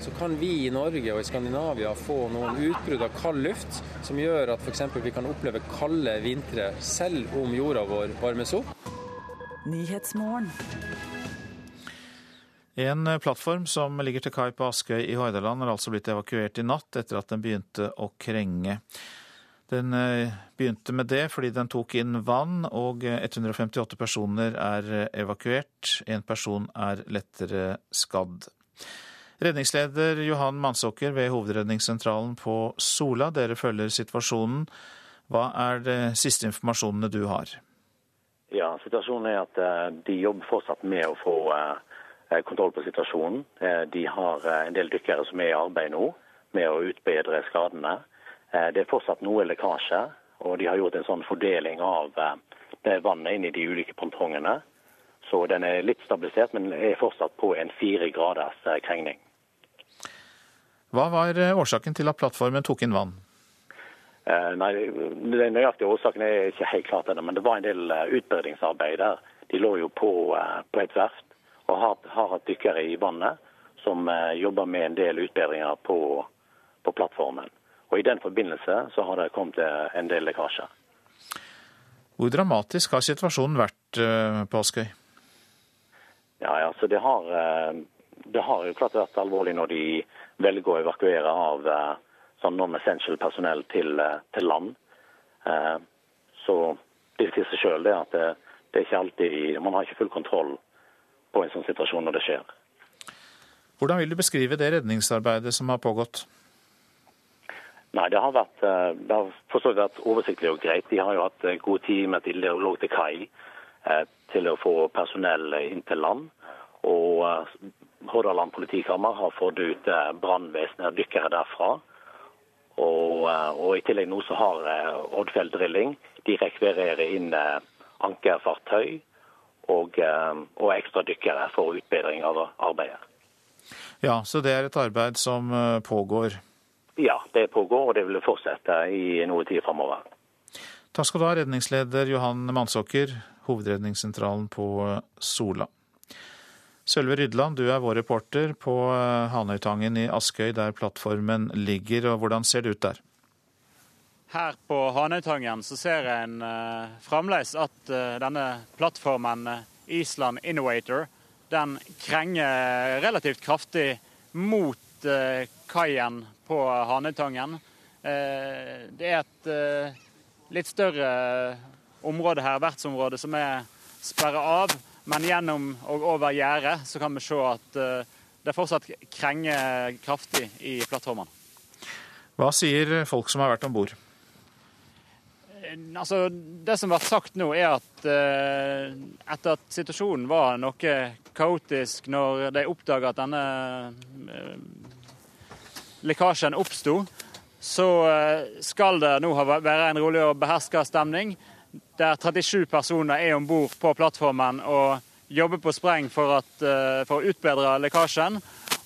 Så kan vi i Norge og i Skandinavia få noen utbrudd av kald luft som gjør at f.eks. vi kan oppleve kalde vintre selv om jorda vår varmes opp. En plattform som ligger til kai på Askøy i Hordaland, har altså blitt evakuert i natt etter at den begynte å krenge. Den begynte med det fordi den tok inn vann, og 158 personer er evakuert. En person er lettere skadd. Redningsleder Johan Mansåker ved Hovedredningssentralen på Sola, dere følger situasjonen. Hva er det siste informasjonene du har? Ja, Situasjonen er at de jobber fortsatt med å få kontroll på situasjonen. De har en del dykkere som er i arbeid nå med å utbedre skadene. Det er fortsatt noe lekkasje, og de har gjort en sånn fordeling av det vannet inn i de ulike pontongene. Så den er litt stabilisert, men er fortsatt på en fire graders krengning. Hva var årsaken til at plattformen tok inn vann? Nei, Den nøyaktige årsaken er ikke helt klart ennå, men det var en del utbedringsarbeid der. De lå jo på, på et verft og har, har hatt dykkere i vannet som jobber med en del utbedringer på, på plattformen. Og I den forbindelse så har det kommet en del lekkasjer. Hvor dramatisk har situasjonen vært på Askøy? Ja, altså det har, det har jo klart vært alvorlig når de velger å evakuere av sånn non-essential personell til, til land. Så det sier seg sjøl at det, det er ikke alltid Man har ikke full kontroll på en sånn situasjon når det skjer. Hvordan vil du beskrive det redningsarbeidet som har pågått? Nei, Det har vært, det har forstått vært oversiktlig og greit. De har jo hatt god tid med at de lå til kai til å få personell inn til land. Og Hordaland politikammer har fått ut brannvesenet dykkere derfra. Og, og, I tillegg nå så har Oddfjell Drilling de rekvirerer inn ankerfartøy og, og ekstra dykkere for utbedring av arbeidet. Ja, Så det er et arbeid som pågår? Ja, det pågår, og det vil fortsette i noe tid framover. Takk skal du ha, redningsleder Johan Mansåker, Hovedredningssentralen på Sola. Sølve Rydland, du er vår reporter på Hanøytangen i Askøy, der plattformen ligger. og Hvordan ser det ut der? Her på Hanøytangen så ser en uh, fremdeles at uh, denne plattformen uh, Island Innovator den krenger relativt kraftig mot kaien på Hanøytangen. det er et litt større område her, vertsområde, som er sperra av. Men gjennom og over gjerdet så kan vi se at det fortsatt krenger kraftig i plattformen. Hva sier folk som har vært om bord? Altså, det som vært sagt nå, er at eh, etter at situasjonen var noe kaotisk når de oppdaga at denne eh, lekkasjen oppsto, så eh, skal det nå være en rolig og beherska stemning. Der 37 personer er om bord på plattformen og jobber på spreng for, at, eh, for å utbedre lekkasjen,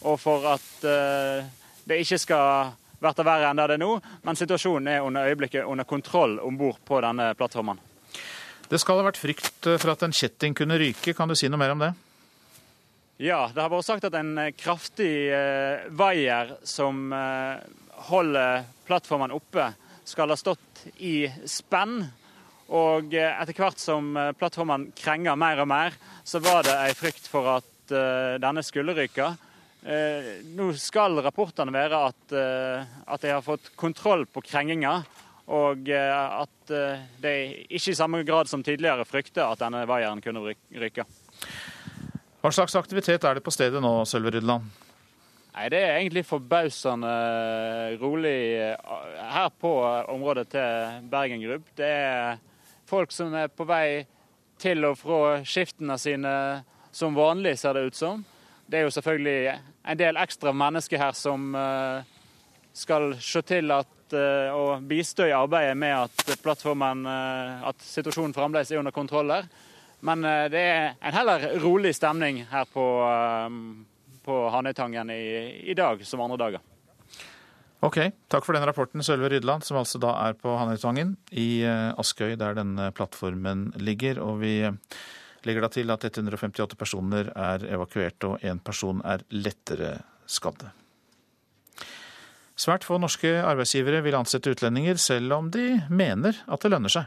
og for at eh, det ikke skal bli verre enn det er nå. Men situasjonen er under øyeblikket under kontroll om bord på denne plattformen. Det skal ha vært frykt for at en kjetting kunne ryke. Kan du si noe mer om det? Ja, det har vært sagt at en kraftig eh, vaier som eh, holder plattformen oppe, skal ha stått i spenn. Og eh, etter hvert som eh, plattformen krenger mer og mer, så var det ei frykt for at eh, denne skulle ryke. Eh, nå skal rapportene være at, at de har fått kontroll på krenginga. Og at de ikke i samme grad som tidligere frykter at denne vaieren kunne ryke. Hva slags aktivitet er det på stedet nå, Sølve Rydland? Nei, Det er egentlig forbausende rolig her på området til Bergen Grubb. Det er folk som er på vei til og fra skiftene sine som vanlig, ser det ut som. Det er jo selvfølgelig en del ekstra mennesker her som skal se til at og bistå i arbeidet med at plattformen, at situasjonen fremdeles er under kontroll her. Men det er en heller rolig stemning her på, på Hanøytangen i, i dag som andre dager. Ok, takk for den rapporten, Sølve Rydland, som altså da er på Hanøytangen i Askøy, der denne plattformen ligger. Og vi legger da til at 158 personer er evakuert, og én person er lettere skadde. Svært få norske arbeidsgivere vil ansette utlendinger, selv om de mener at det lønner seg.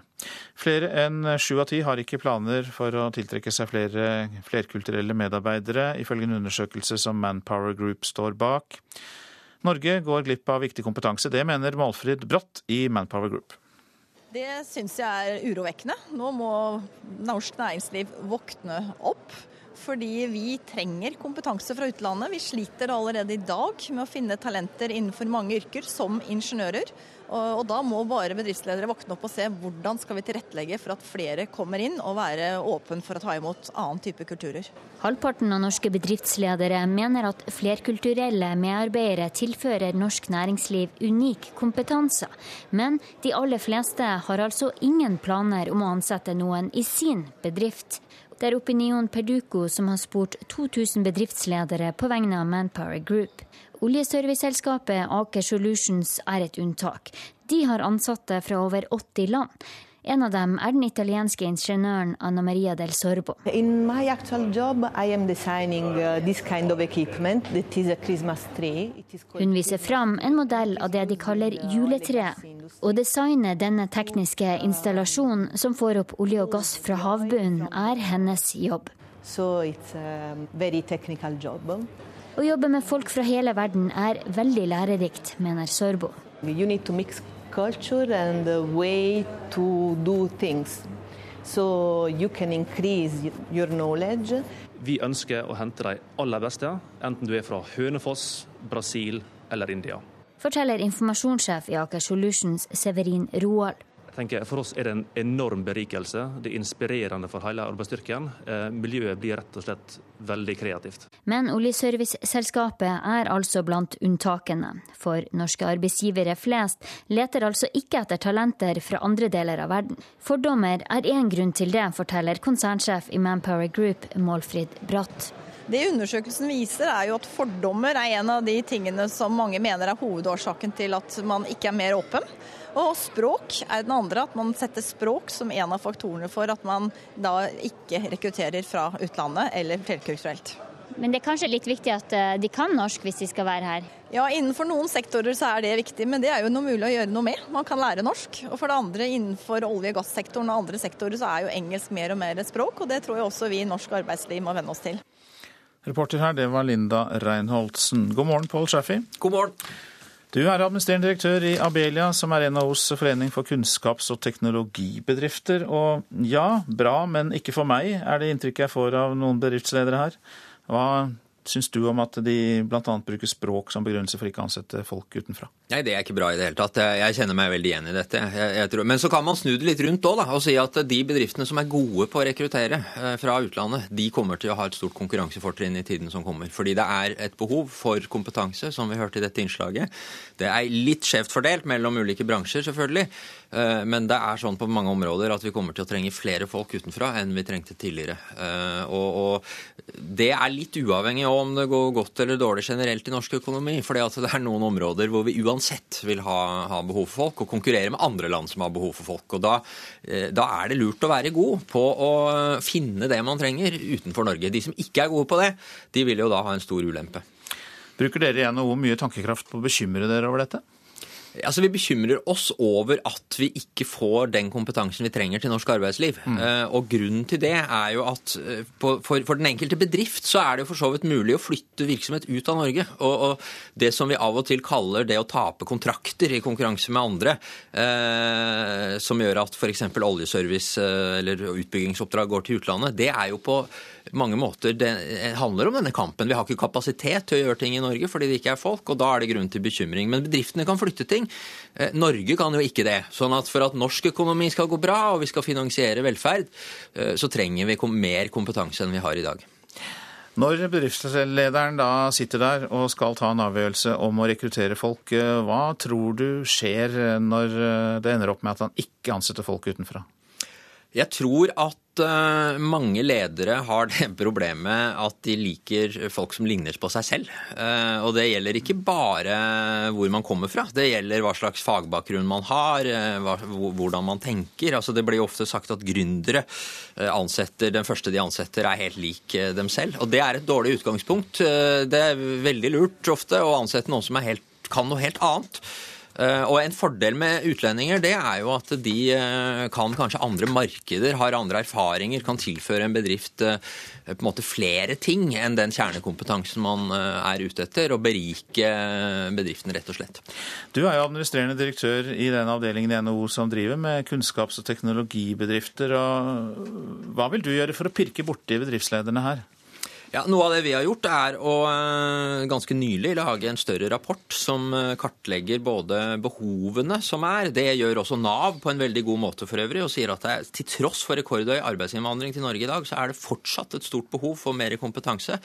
Flere enn sju av ti har ikke planer for å tiltrekke seg flere flerkulturelle medarbeidere, ifølge en undersøkelse som Manpower Group står bak. Norge går glipp av viktig kompetanse. Det mener Målfrid Brått i Manpower Group. Det syns jeg er urovekkende. Nå må norsk næringsliv våkne opp. Fordi vi trenger kompetanse fra utlandet. Vi sliter allerede i dag med å finne talenter innenfor mange yrker, som ingeniører. Og da må bare bedriftsledere våkne opp og se hvordan skal vi tilrettelegge for at flere kommer inn og være åpen for å ta imot annen type kulturer. Halvparten av norske bedriftsledere mener at flerkulturelle medarbeidere tilfører norsk næringsliv unik kompetanse. Men de aller fleste har altså ingen planer om å ansette noen i sin bedrift. Det er Opinion Perduco som har spurt 2000 bedriftsledere på vegne av Manpower Group. Oljeserviceselskapet Aker Solutions er et unntak. De har ansatte fra over 80 land. En av dem er den italienske ingeniøren Anna Maria del Sorbo. In my actual job, I am designing uh, this kind of equipment. It is a Christmas tree. Hun viser fram en modell av det de kaller juletre. Å designe denne tekniske installasjonen som får opp olje og gass fra havbunnen, er hennes jobb. So it's a very technical job. Å jobbe med folk fra hele verden er veldig lærerikt, mener Sorbo. You need to mix culture and the way to do things. So you can increase your knowledge. Vi ønsker å hente de aller beste, enten du er fra Hønefoss, Brasil eller India. Forteller informasjonssjef i Aker Solutions Severin Roald. Jeg tenker For oss er det en enorm berikelse. Det er inspirerende for hele arbeidsstyrken. Miljøet blir rett og slett veldig kreativt. Men oljeserviceselskapet er altså blant unntakene. For norske arbeidsgivere flest leter altså ikke etter talenter fra andre deler av verden. Fordommer er én grunn til det, forteller konsernsjef i Manpower Group, Målfrid Bratt. Det undersøkelsen viser er jo at fordommer er en av de tingene som mange mener er hovedårsaken til at man ikke er mer åpen. Og språk er den andre, at man setter språk som en av faktorene for at man da ikke rekrutterer fra utlandet eller flerkulturelt. Men det er kanskje litt viktig at de kan norsk hvis de skal være her? Ja, innenfor noen sektorer så er det viktig, men det er jo noe mulig å gjøre noe med. Man kan lære norsk. Og for det andre, innenfor olje- og gassektoren og andre sektorer så er jo engelsk mer og mer et språk, og det tror jeg også vi i norsk arbeidsliv må venne oss til. Reporter her, det var Linda Reinholdsen. God morgen, Pål Shaffi. God morgen. Du er administrerende direktør i Abelia, som er NHOs forening for kunnskaps- og teknologibedrifter. Og ja, bra, men ikke for meg, er det inntrykket jeg får av noen bedriftsledere her. Hva syns du om at de bl.a. bruker språk som begrunnelse for ikke å ansette folk utenfra? Nei, det er ikke bra i det hele tatt. Jeg kjenner meg veldig igjen i dette. Jeg, jeg tror, men så kan man snu det litt rundt òg, og si at de bedriftene som er gode på å rekruttere eh, fra utlandet, de kommer til å ha et stort konkurransefortrinn i tiden som kommer. Fordi det er et behov for kompetanse, som vi hørte i dette innslaget. Det er litt skjevt fordelt mellom ulike bransjer, selvfølgelig. Eh, men det er sånn på mange områder at vi kommer til å trenge flere folk utenfra enn vi trengte tidligere. Eh, og, og det er litt uavhengig om det går godt eller dårlig generelt i norsk økonomi. For det er noen områder hvor vi uansett vil ha, ha, behov for folk, og konkurrere med andre land som har behov for folk. Og da, eh, da er det lurt å være god på å finne det man trenger utenfor Norge. De som ikke er gode på det, de vil jo da ha en stor ulempe. Bruker dere igjen noe mye tankekraft på å bekymre dere over dette? Altså, Vi bekymrer oss over at vi ikke får den kompetansen vi trenger til norsk arbeidsliv. Mm. Uh, og Grunnen til det er jo at på, for, for, den enkelte bedrift så er det jo for så vidt mulig å flytte virksomhet ut av Norge. Og, og, det som vi av og til kaller det å tape kontrakter i konkurranse med andre, uh, som gjør at f.eks. oljeservice eller utbyggingsoppdrag går til utlandet, det er jo på mange måter det handler om denne kampen. Vi har ikke kapasitet til å gjøre ting i Norge fordi det ikke er folk, og da er det grunn til bekymring. Men bedriftene kan flytte ting. Eh, Norge kan jo ikke det. Sånn at for at norsk økonomi skal gå bra og vi skal finansiere velferd, eh, så trenger vi mer kompetanse enn vi har i dag. Når bedriftslederen da sitter der og skal ta en avgjørelse om å rekruttere folk, eh, hva tror du skjer når det ender opp med at han ikke ansetter folk utenfra? Jeg tror at uh, mange ledere har det [laughs] problemet at de liker folk som ligner på seg selv. Uh, og det gjelder ikke bare hvor man kommer fra, det gjelder hva slags fagbakgrunn man har, hva, hvordan man tenker. Altså, det blir ofte sagt at gründere ansetter, den første de ansetter er helt lik dem selv. Og det er et dårlig utgangspunkt. det er veldig lurt ofte å ansette noen som helt, kan noe helt annet. Eh, og En fordel med utlendinger det er jo at de eh, kan kanskje andre markeder, har andre erfaringer, kan tilføre en bedrift eh, på en måte flere ting enn den kjernekompetansen man er ute etter, og berike bedriften, rett og slett. Du er jo administrerende direktør i den avdelingen i NHO som driver med kunnskaps- og teknologibedrifter. og Hva vil du gjøre for å pirke borti bedriftslederne her? Ja, Noe av det vi har gjort, er å eh, ganske nylig lage en større rapport som eh, kartlegger både behovene som er, det gjør også Nav på en veldig god måte for øvrig, og sier at er, til tross for rekordhøy arbeidsinnvandring til Norge i dag, så er det fortsatt et stort behov for mer kompetanse.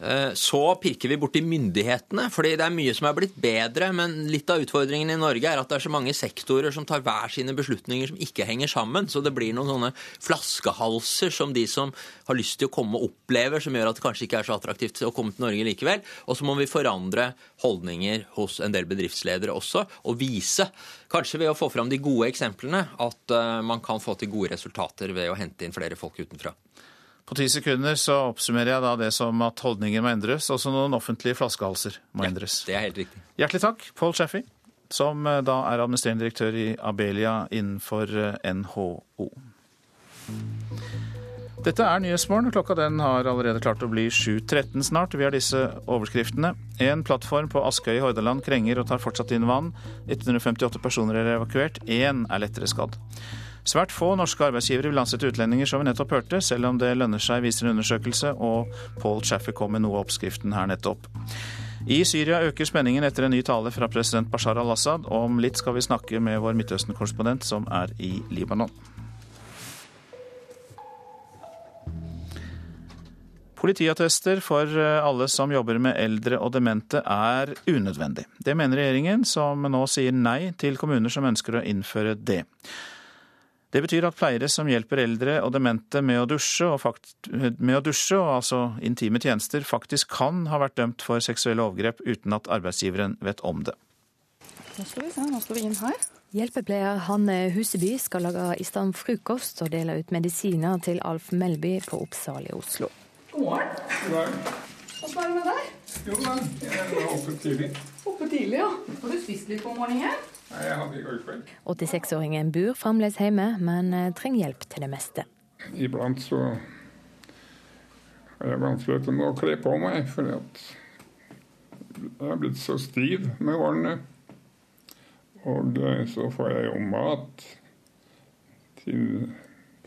Eh, så pirker vi borti myndighetene, fordi det er mye som er blitt bedre. Men litt av utfordringen i Norge er at det er så mange sektorer som tar hver sine beslutninger som ikke henger sammen. Så det blir noen sånne flaskehalser som de som har lyst til å komme, opplever, som gjør at det kanskje ikke er så attraktivt å komme til Norge likevel. Og så må vi forandre holdninger hos en del bedriftsledere også, og vise, kanskje ved å få fram de gode eksemplene, at eh, man kan få til gode resultater ved å hente inn flere folk utenfra. På ti sekunder så oppsummerer jeg da det som at holdninger må endres. Også noen offentlige flaskehalser må ja, endres. Det er helt riktig. Hjertelig takk, Paul Chaffey, som eh, da er administrerende direktør i Abelia innenfor eh, NHO. Dette er Nyhetsmorgen. Klokka den har allerede klart å bli 7.13 snart. Vi har disse overskriftene. En plattform på Askøy i Hordaland krenger og tar fortsatt inn vann. 158 personer er evakuert. Én er lettere skadd. Svært få norske arbeidsgivere vil ansette utlendinger, som vi nettopp hørte, selv om det lønner seg, viser en undersøkelse, og Paul Chaffey kom med noe av oppskriften her nettopp. I Syria øker spenningen etter en ny tale fra president Bashar al-Assad. Om litt skal vi snakke med vår Midtøsten-korrespondent som er i Libanon. Politiattester for alle som jobber med eldre og demente er unødvendig. Det mener regjeringen, som nå sier nei til kommuner som ønsker å innføre det. Det betyr at pleiere som hjelper eldre og demente med å dusje, og, fakt, med å dusje, og altså intime tjenester, faktisk kan ha vært dømt for seksuelle overgrep uten at arbeidsgiveren vet om det. Nå skal vi se, nå skal vi inn her. Hjelpepleier Hanne Huseby skal lage i stand frokost og dele ut medisiner til Alf Melby på Oppsal i Oslo. God morgen. God morgen. Åssen er det med deg? Jo da, jeg er oppe tidlig. Oppe tidlig, ja. Har du spist litt på morgenen? Nei, jeg hadde ikke kveld. 86-åringen bor fremdeles hjemme, men eh, trenger hjelp til det meste. Iblant så har jeg vanskelig med å kle på meg, fordi jeg er blitt så stiv med årene. Og så får jeg jo mat til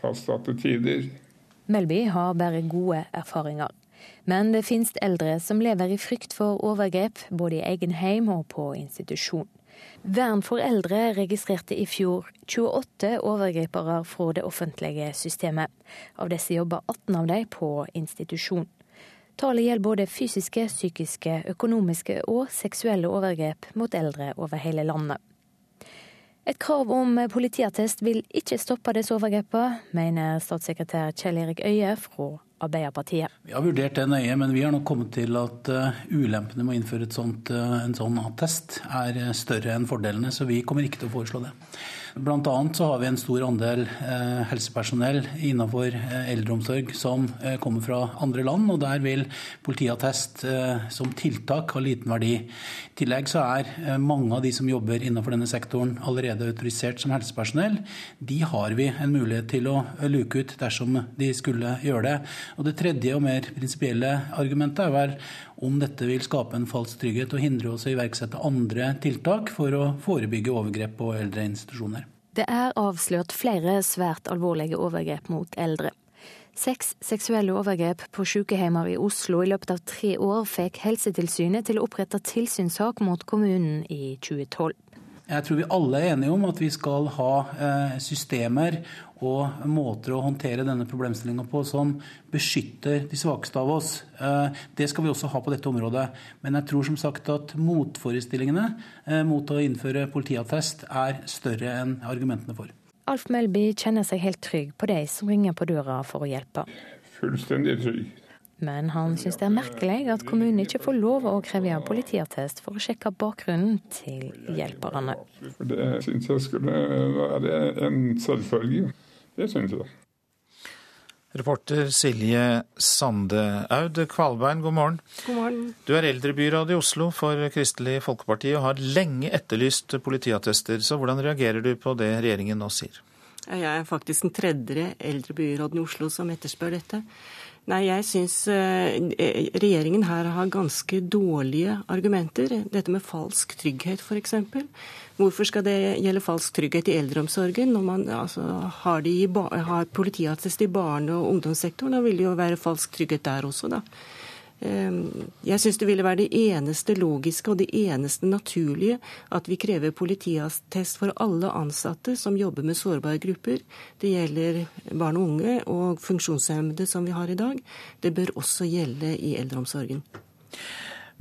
fastsatte tider. Melby har bare gode erfaringer. Men det finnes eldre som lever i frykt for overgrep, både i egen heim og på institusjon. Vern for eldre registrerte i fjor 28 overgripere fra det offentlige systemet. Av disse jobber 18 av dem på institusjon. Tallet gjelder både fysiske, psykiske, økonomiske og seksuelle overgrep mot eldre over hele landet. Et krav om politiattest vil ikke stoppe disse overgrepene, mener statssekretær Kjell Erik Øie fra Arbeiderpartiet. Vi har vurdert det nøye, men vi har nok kommet til at uh, ulempene med å innføre sånt, uh, en sånn attest er uh, større enn fordelene, så vi kommer ikke til å foreslå det. Annet så har vi en stor andel eh, helsepersonell innenfor eh, eldreomsorg som eh, kommer fra andre land, og der vil politiattest som tiltak ha liten verdi. I tillegg så er mange av de som jobber innenfor denne sektoren allerede autorisert som helsepersonell. De har vi en mulighet til å luke ut dersom de skulle gjøre det. Og Det tredje og mer prinsipielle argumentet er vel om dette vil skape en falsk trygghet og hindre oss å iverksette andre tiltak for å forebygge overgrep på eldre institusjoner. Det er avslørt flere svært alvorlige overgrep mot eldre. Seks seksuelle overgrep på sykehjemmer i Oslo i løpet av tre år fikk Helsetilsynet til å opprette tilsynssak mot kommunen i 2012. Jeg tror vi alle er enige om at vi skal ha eh, systemer og måter å håndtere denne problemstillinga på som beskytter de svakeste av oss. Eh, det skal vi også ha på dette området. Men jeg tror som sagt at motforestillingene eh, mot å innføre politiattest er større enn argumentene for. Alf Melby kjenner seg helt trygg på de som ringer på døra for å hjelpe. Fullstendig trygg. Men han syns det er merkelig at kommunen ikke får lov å kreve politiattest for å sjekke bakgrunnen til hjelperne. Det syns jeg skulle være en selvfølge. Det syns jeg. Reporter Silje Sande. Aud Kvalbein, god morgen. God morgen. Du er eldrebyråd i Oslo for Kristelig Folkeparti og har lenge etterlyst politiattester. Så hvordan reagerer du på det regjeringen nå sier? Jeg er faktisk den tredje eldrebyråden i Oslo som etterspør dette. Nei, jeg syns eh, regjeringen her har ganske dårlige argumenter. Dette med falsk trygghet, f.eks. Hvorfor skal det gjelde falsk trygghet i eldreomsorgen når man altså, har, har politiattest i barne- og ungdomssektoren? Da vil det jo være falsk trygghet der også, da. Ehm, jeg syns det ville være det eneste logiske og det eneste naturlige at vi krever politiattest for alle ansatte som jobber med sårbare grupper. Det gjelder barn og unge og funksjonshemmede som vi har i dag. Det bør også gjelde i eldreomsorgen.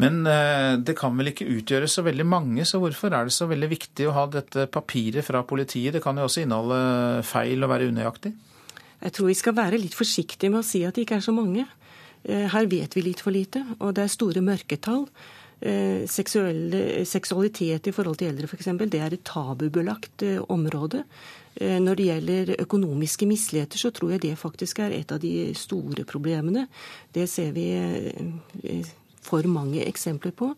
Men eh, det kan vel ikke utgjøre så veldig mange, så hvorfor er det så veldig viktig å ha dette papiret fra politiet? Det kan jo også inneholde feil og være unøyaktig? Jeg tror vi skal være litt forsiktige med å si at det ikke er så mange. Eh, her vet vi litt for lite, og det er store mørketall. Eh, seksualitet i forhold til eldre f.eks., det er et tabubelagt eh, område. Når det gjelder økonomiske misligheter, så tror jeg det faktisk er et av de store problemene. Det ser vi for mange eksempler på.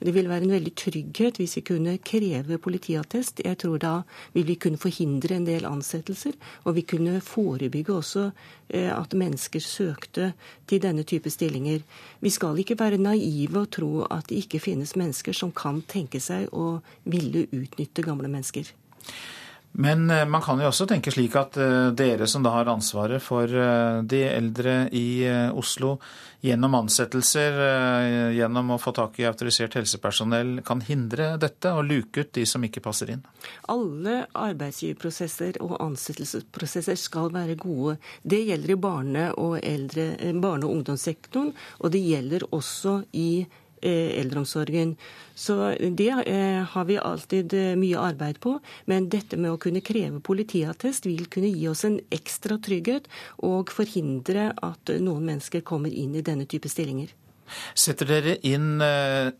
Det ville være en veldig trygghet hvis vi kunne kreve politiattest. Jeg tror da vil vi kunne forhindre en del ansettelser, og vi kunne forebygge også eh, at mennesker søkte til denne type stillinger. Vi skal ikke være naive og tro at det ikke finnes mennesker som kan tenke seg å ville utnytte gamle mennesker. Men eh, man kan jo også tenke slik at eh, dere som da har ansvaret for de eldre i Oslo, gjennom ansettelser, eh, gjennom å få tak i autorisert helsepersonell, kan hindre dette og luke ut de som ikke passer inn? Alle arbeidsgiverprosesser og ansettelsesprosesser skal være gode. Det gjelder i barne- og, eldre, eh, barne og ungdomssektoren, og det gjelder også i Eh, eldreomsorgen. Så det eh, har vi alltid eh, mye arbeid på. Men dette med å kunne kreve politiattest vil kunne gi oss en ekstra trygghet og forhindre at noen mennesker kommer inn i denne type stillinger. Setter dere inn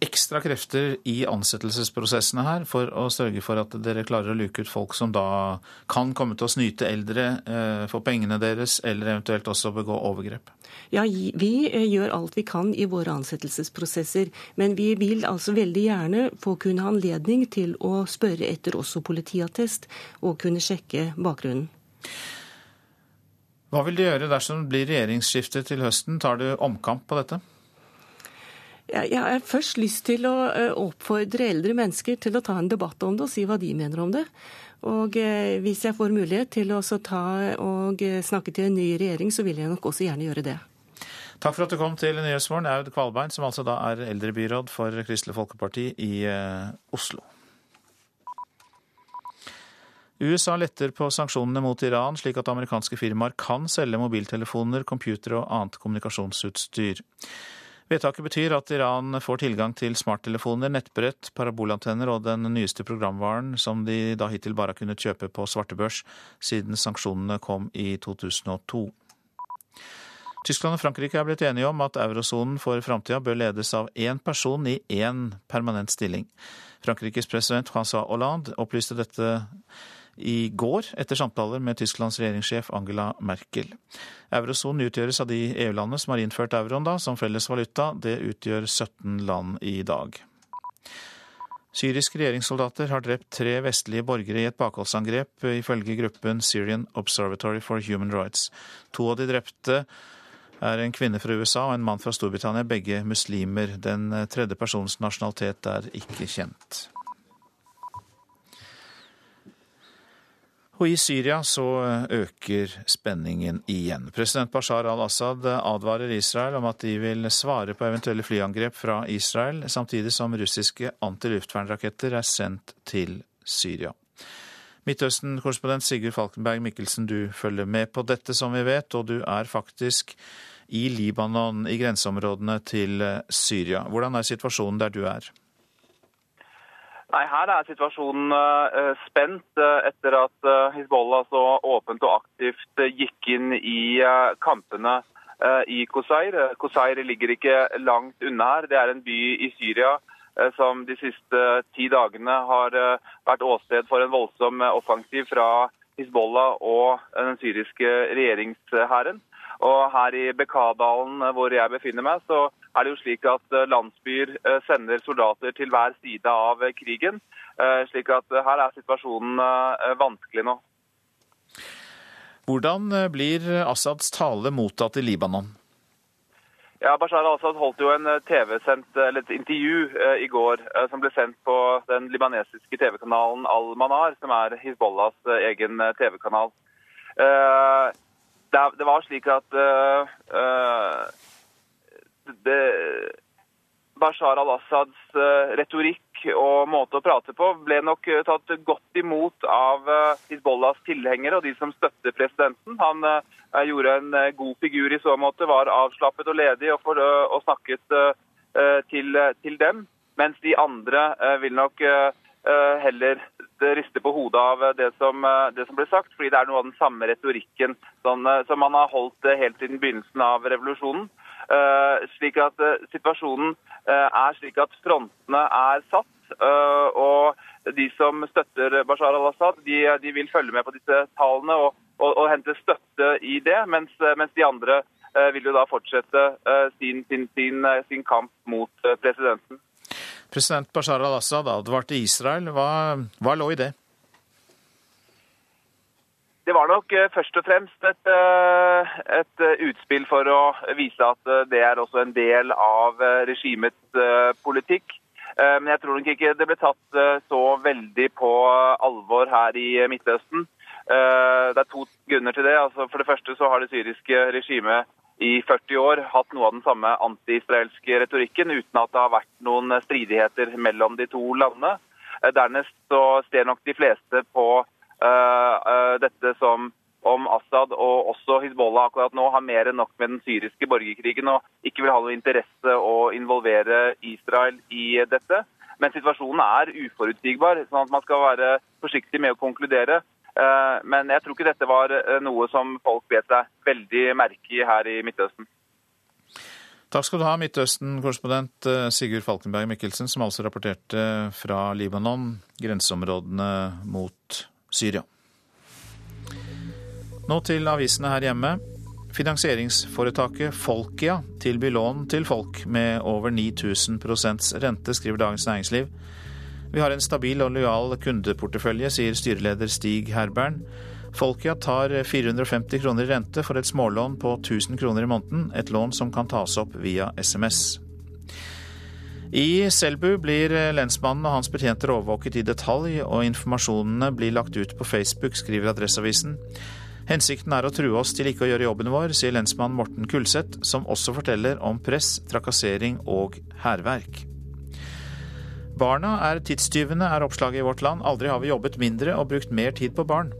ekstra krefter i ansettelsesprosessene her for å sørge for at dere klarer å luke ut folk som da kan komme til å snyte eldre for pengene deres, eller eventuelt også begå overgrep? Ja, Vi eh, gjør alt vi kan i våre ansettelsesprosesser. Men vi vil altså veldig gjerne få kunne ha anledning til å spørre etter også politiattest, og kunne sjekke bakgrunnen. Hva vil du gjøre dersom det blir regjeringsskifte til høsten? Tar du omkamp på dette? Jeg har først lyst til å eh, oppfordre eldre mennesker til å ta en debatt om det og si hva de mener om det. Og eh, hvis jeg får mulighet til å og snakke til en ny regjering, så vil jeg nok også gjerne gjøre det. Takk for at du kom til Nyhetsmorgen, Aud Kvalbein, som altså da er eldrebyråd for Kristelig Folkeparti i eh, Oslo. USA letter på sanksjonene mot Iran, slik at amerikanske firmaer kan selge mobiltelefoner, computere og annet kommunikasjonsutstyr. Vedtaket betyr at Iran får tilgang til smarttelefoner, nettbrett, parabolantenner og den nyeste programvaren som de da hittil bare har kunnet kjøpe på svartebørs siden sanksjonene kom i 2002. Tyskland og Frankrike er blitt enige om at eurosonen for framtida bør ledes av én person i én permanent stilling. Frankrikes president François Hollande opplyste dette i går etter samtaler med Tysklands regjeringssjef Angela Merkel. Eurosonen utgjøres av de EU-landene som har innført euroen da, som felles valuta. Det utgjør 17 land i dag. Syriske regjeringssoldater har drept tre vestlige borgere i et bakholdsangrep, ifølge gruppen Syrian Observatory for Human Rights. To av de drepte er en kvinne fra USA og en mann fra Storbritannia, begge muslimer. Den tredje persons nasjonalitet er ikke kjent. Og i Syria så øker spenningen igjen. President Bashar al-Assad advarer Israel om at de vil svare på eventuelle flyangrep fra Israel, samtidig som russiske antiluftvernraketter er sendt til Syria. Midtøsten-korrespondent Sigurd Falkenberg Mikkelsen, du følger med på dette, som vi vet, og du er faktisk i Libanon, i grenseområdene til Syria. Hvordan er situasjonen der du er? Nei, Her er situasjonen uh, spent uh, etter at uh, Hizbollah så åpent og aktivt gikk inn i kampene i Kosair. Kosair ligger ikke langt unna her. Det er en by i Syria som de siste ti dagene har vært åsted for en voldsom offensiv fra Hizbollah og den syriske regjeringshæren. Og her i Bekadalen, hvor jeg befinner meg, så er det jo slik at eh, landsbyer eh, sender soldater til hver side av eh, krigen. Slik at her er situasjonen vanskelig nå. Hvordan blir Assads tale mottatt i Libanon? Ja, Bashar al-Assad holdt jo en et intervju i går som ble sendt på den libanesiske TV-kanalen Al-Manar, som er Hizbollahs egen TV-kanal. Det var slik at det, Bashar al-Assads eh, retorikk og måte å prate på ble nok tatt godt imot av Hizbollahs tilhengere og de som støtter presidenten. Han gjorde en god figur i så måte, var avslappet og ledig og, for, og snakket til, til, dem. Mens de andre vil nok heller riste på hodet av det som, det som, ble sagt, fordi det er noe av den samme retorikken som, som man har holdt helt siden begynnelsen av revolusjonen. Eh, slik at eh, situasjonen eh, er slik at frontene er satt. og de som støtter Bashar al-Assad, de, de, vil følge med på disse tallene og, og, og hente støtte i det, mens, mens de andre vil jo da fortsette sin, sin, sin, sin kamp mot presidenten. President Bashar al-Assad advarte Israel. Hva, hva lå i det? Det var nok eh, først og fremst et, eh, et, eh, utspill for å vise at det er også en del av regimets politikk. Men jeg tror nok ikke det ble tatt så veldig på alvor her i Midtøsten. Det er to grunner til det. Altså for det første så har det syriske regimet i 40 år hatt noe av den samme anti-israelske retorikken, uten at det har vært noen stridigheter mellom de to landene. Dernest så ser nok de fleste på uh, uh, dette som om Assad og også Hizbollah akkurat nå har mer enn nok med den syriske borgerkrigen og ikke vil ha noe interesse å involvere Israel i dette. Men situasjonen er uforutsigbar, sånn at man skal være forsiktig med å konkludere. Eh, men jeg tror ikke dette var noe som folk vet seg veldig merke i her i Midtøsten. Takk skal du ha, Midtøsten-korrespondent Sigurd Falkenberg Mikkelsen, som altså rapporterte fra Libanon, grenseområdene mot Syria. Nå til avisene her hjemme. Finansieringsforetaket Folkia tilbyr lån til folk med over 9000 rente, skriver Dagens Næringsliv. Vi har en stabil og lojal kundeportefølje, sier styreleder Stig Herbern. Folkia tar 450 kroner i rente for et smålån på 1000 kroner i måneden, et lån som kan tas opp via SMS. I Selbu blir lensmannen og hans betjenter overvåket i detalj, og informasjonene blir lagt ut på Facebook, skriver Adresseavisen. Hensikten er å true oss til ikke å gjøre jobben vår, sier lensmann Morten Kulseth, som også forteller om press, trakassering og hærverk. Barna er tidstyvene, er oppslaget i Vårt Land. Aldri har vi jobbet mindre og brukt mer tid på barn.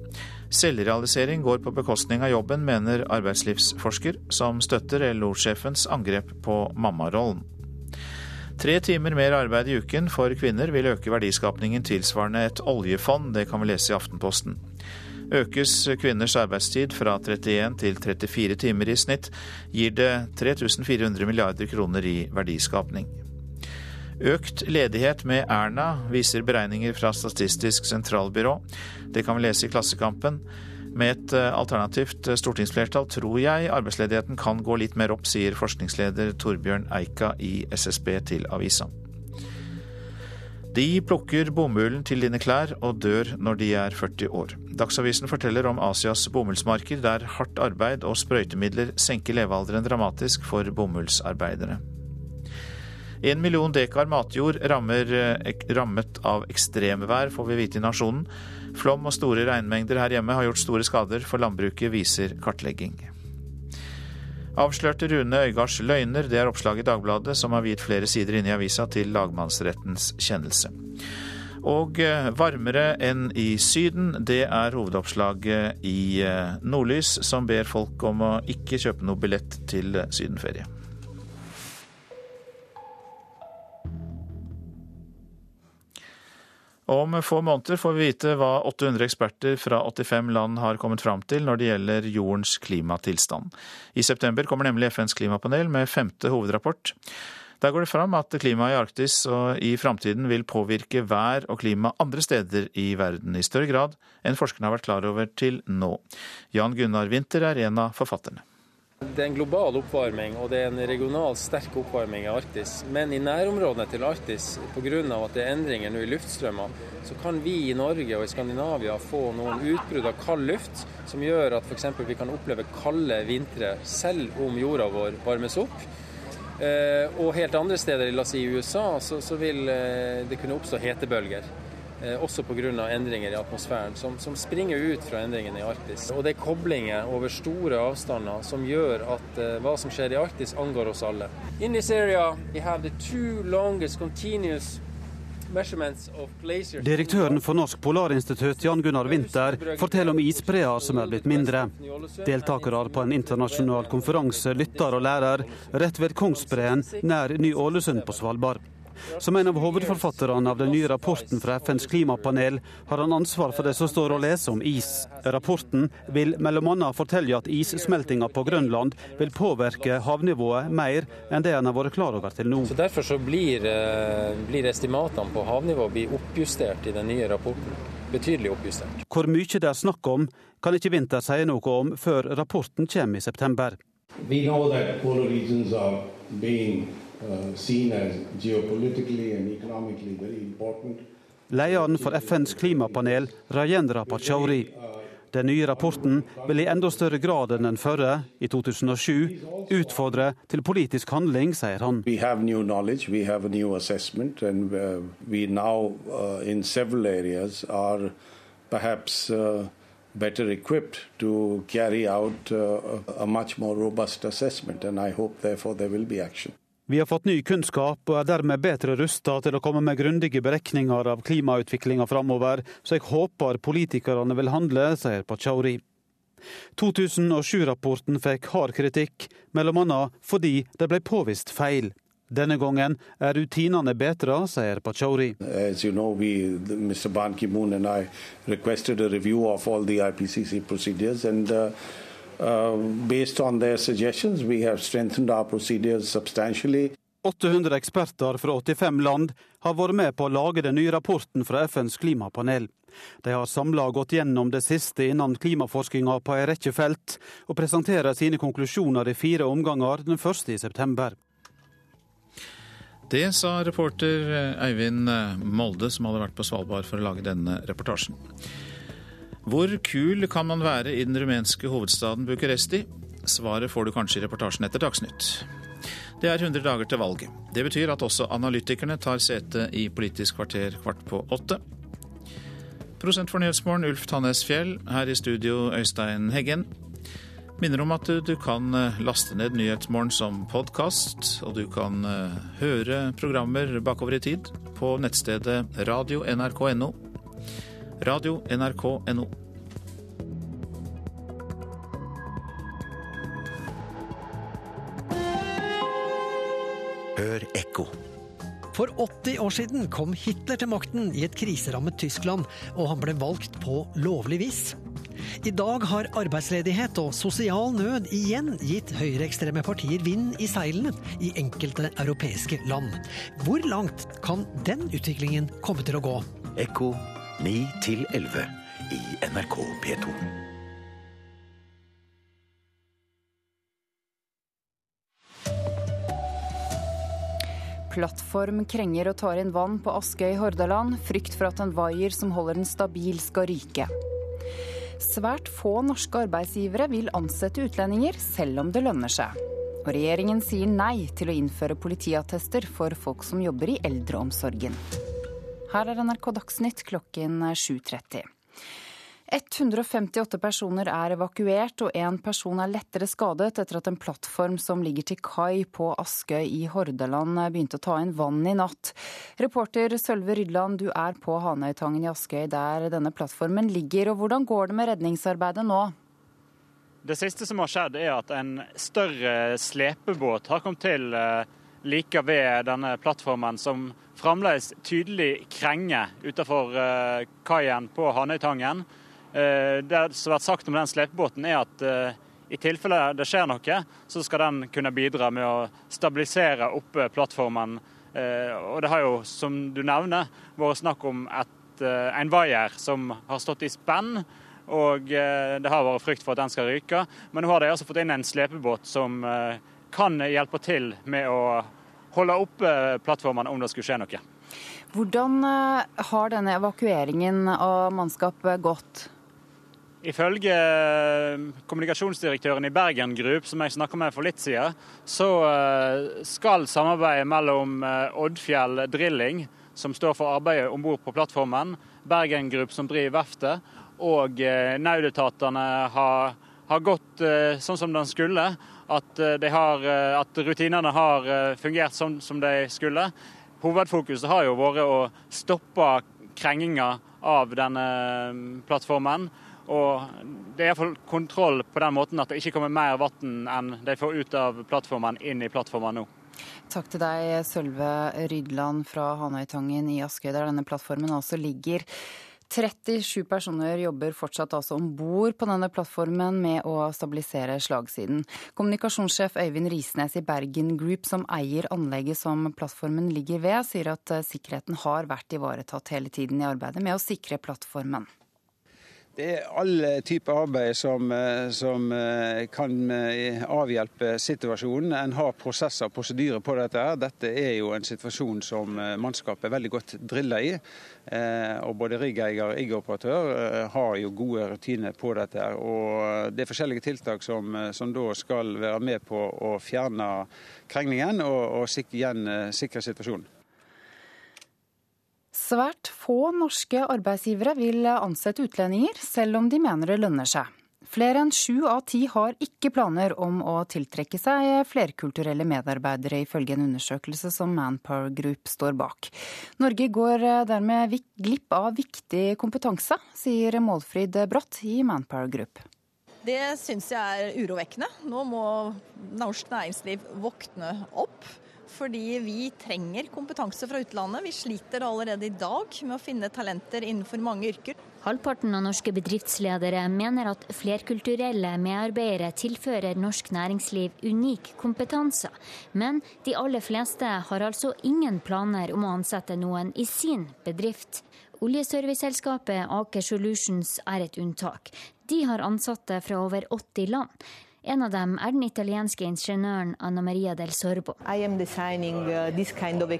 Selvrealisering går på bekostning av jobben, mener arbeidslivsforsker, som støtter LO-sjefens angrep på mammarollen. Tre timer mer arbeid i uken for kvinner vil øke verdiskapningen tilsvarende et oljefond, det kan vi lese i Aftenposten. Økes kvinners arbeidstid fra 31 til 34 timer i snitt, gir det 3400 milliarder kroner i verdiskapning. Økt ledighet med Erna, viser beregninger fra Statistisk sentralbyrå. Det kan vi lese i Klassekampen. Med et eh, alternativt stortingsflertall tror jeg arbeidsledigheten kan gå litt mer opp, sier forskningsleder Torbjørn Eika i SSB til avisa. De plukker bomullen til dine klær og dør når de er 40 år. Dagsavisen forteller om Asias bomullsmarker, der hardt arbeid og sprøytemidler senker levealderen dramatisk for bomullsarbeidere. En million dekar matjord rammer, eh, rammet av ekstremvær, får vi vite i Nasjonen. Flom og store regnmengder her hjemme har gjort store skader for landbruket, viser kartlegging. Avslørte Rune Øygards løgner, det er oppslaget i Dagbladet, som har viet flere sider inne i avisa til lagmannsrettens kjennelse. Og eh, varmere enn i Syden, det er hovedoppslaget i eh, Nordlys, som ber folk om å ikke kjøpe noe billett til sydenferie. Om få måneder får vi vite hva 800 eksperter fra 85 land har kommet fram til når det gjelder jordens klimatilstand. I september kommer nemlig FNs klimapanel med femte hovedrapport. Der går det fram at klimaet i Arktis og i framtiden vil påvirke vær og klima andre steder i verden i større grad enn forskerne har vært klar over til nå. Jan Gunnar Winther er en av forfatterne. Det er en global oppvarming og det er en regional sterk oppvarming i Arktis. Men i nærområdene til Arktis, pga. at det er endringer nå i luftstrømmer, så kan vi i Norge og i Skandinavia få noen utbrudd av kald luft som gjør at f.eks. vi kan oppleve kalde vintre selv om jorda vår varmes opp. Eh, og helt andre steder, la oss si i USA, så, så vil eh, det kunne oppstå hetebølger. Eh, også pga. endringer i atmosfæren, som, som, springer ut fra endringene i Arktis. Og det er koblinger over store avstander som gjør at uh, hva som skjer i Arktis, angår oss alle. In this area, we have the two longest continuous Direktøren for Norsk Polarinstitutt, Jan Gunnar Winther, forteller om isbreer som er blitt mindre. Deltakere på en internasjonal konferanse lytter og lærer rett ved Kongsbreen nær Ny-Ålesund på Svalbard. Som en av hovedforfatterne av den nye rapporten fra FNs klimapanel har han ansvar for det som står å lese om is. Rapporten vil bl.a. fortelle at issmeltinga på Grønland vil påvirke havnivået mer enn det en har vært klar over til nå. Så Derfor så blir, eh, blir estimatene på havnivå oppjustert i den nye rapporten. Betydelig oppjustert. Hvor mye det er snakk om, kan ikke Winther si noe om før rapporten kommer i september. Vi vet at polar regions are being Uh, Lederen for FNs klimapanel, Rajendra Pachauri. Den nye rapporten vil i enda større grad enn den førre, i 2007, utfordre til politisk handling, sier han. Vi har ny kunnskap, vi har ny vurdering, og vi er nå i flere områder kanskje bedre are til å better equipped to carry out uh, a much more robust assessment, and I hope therefore there will be action. Vi har fått ny kunnskap og er dermed bedre rusta til å komme med grundige beregninger av klimautviklinga framover, så jeg håper politikerne vil handle, sier Pachauri. 2007-rapporten fikk hard kritikk, bl.a. fordi det ble påvist feil. Denne gangen er rutinene bedre, sier Pachauri. You know, we, Mr. Ban Ki-moon and I requested a review of all the IPCC procedures and Uh, based on their suggestions, we have strengthened our procedures substantially. 800 eksperter fra 85 land har vært med på å lage den nye rapporten fra FNs klimapanel. De har samla gått gjennom det siste innen klimaforskinga på en rekke felt, og presenterer sine konklusjoner i fire omganger den første i september. Det sa reporter Eivind Molde, som hadde vært på Svalbard for å lage denne reportasjen. Hvor kul kan man være i den rumenske hovedstaden Bucuresti? Svaret får du kanskje i reportasjen etter Dagsnytt. Det er 100 dager til valget. Det betyr at også analytikerne tar sete i Politisk kvarter kvart på åtte. Prosent for Nyhetsmorgen, Ulf Tannes Fjell. Her i studio, Øystein Heggen. Minner om at du, kan eh, laste ned Nyhetsmorgen som podkast, og du kan uh, høre programmer bakover i tid på nettstedet radio.nrk.no. Radio.nrk.no. Hør ekko. For 80 år siden kom Hitler til makten i et kriserammet Tyskland, og han ble valgt på lovlig vis. I dag har arbeidsledighet og sosial nød igjen gitt høyreekstreme partier vind i seilene i enkelte europeiske land. Hvor langt kan den utviklingen komme til å gå? Ekko 9 11 i NRK P2. Plattform krenger og tar inn vann på Askøy i Hordaland. Frykt for at en vaier som holder den stabil skal ryke. Svært få norske arbeidsgivere vil ansette utlendinger, selv om det lønner seg. Og regjeringen sier nei til å innføre politiattester for folk som jobber i eldreomsorgen. Her er NRK Dagsnytt klokken 7.30. 158 personer er evakuert, og én person er lettere skadet etter at en plattform som ligger til kai på Askøy i Hordaland begynte å ta inn vann i natt. Reporter Sølve Rydland, du er på Hanøytangen i Askøy der denne plattformen ligger. og Hvordan går det med redningsarbeidet nå? Det siste som har skjedd, er at en større slepebåt har kommet til eh, like ved denne plattformen, som fremdeles tydelig krenge utenfor eh, kaien på Hanøytangen. Eh, det som har vært sagt om den slepebåten, er at eh, i tilfelle det skjer noe, så skal den kunne bidra med å stabilisere oppe plattformen. Og det har jo, som du nevner, vært snakk om et, en vaier som har stått i spenn. Og det har vært frykt for at den skal ryke. Men nå har de altså fått inn en slepebåt som kan hjelpe til med å holde oppe plattformen om det skulle skje noe. Hvordan har denne evakueringen av mannskap gått? Ifølge eh, kommunikasjonsdirektøren i Bergen Group, som jeg snakka med for litt siden, så eh, skal samarbeidet mellom eh, Oddfjell Drilling, som står for arbeidet om bord på plattformen, Bergen Group, som driver verftet, og nødetatene har, har, gått sånn som den skulle. At, har, at rutinene har fungert sånn som de skulle. Hovedfokuset har jo vært å stoppe krenginga av denne plattformen og det er iallfall kontroll på den måten at det ikke kommer mer vann enn de får ut av plattformen, inn i plattformen nå. Takk til deg, Sølve Rydland fra Hanøytangen i Askøy, der denne plattformen altså ligger. 37 personer jobber fortsatt altså om bord på denne plattformen med å stabilisere slagsiden. Kommunikasjonssjef Øyvind Risnes i Bergen Group, som eier anlegget som plattformen ligger ved, sier at sikkerheten har vært ivaretatt hele tiden i arbeidet med å sikre plattformen. Det er alle typer arbeid som, eh, som, eh, kan eh, avhjelpe situasjonen. En har prosesser og prosedyrer på dette. her. Dette er jo en situasjon som mannskapet er veldig godt drilla i. Og både riggeier og riggoperatør har jo gode rutiner på dette. her. Og det er forskjellige tiltak som, som da skal være med på å fjerne krengningen og, og igjen sikre situasjonen. Svært få norske arbeidsgivere vil ansette utlendinger, selv om de mener det lønner seg. Flere enn sju av ti har ikke planer om å tiltrekke seg flerkulturelle medarbeidere, ifølge en undersøkelse som Manpower Group står bak. Norge går dermed glipp av viktig kompetanse, sier Målfrid Brått i Manpower Group. Det syns jeg er urovekkende. Nå må norsk næringsliv våkne opp. Fordi vi trenger kompetanse fra utlandet. Vi sliter allerede i dag med å finne talenter innenfor mange yrker. Halvparten av norske bedriftsledere mener at flerkulturelle medarbeidere tilfører norsk næringsliv unik kompetanse. Men de aller fleste har altså ingen planer om å ansette noen i sin bedrift. Oljeserviceselskapet Aker Solutions er et unntak. De har ansatte fra over 80 land. En av dem er den italienske ingeniøren Anna Maria del Sorbo. Uh, kind of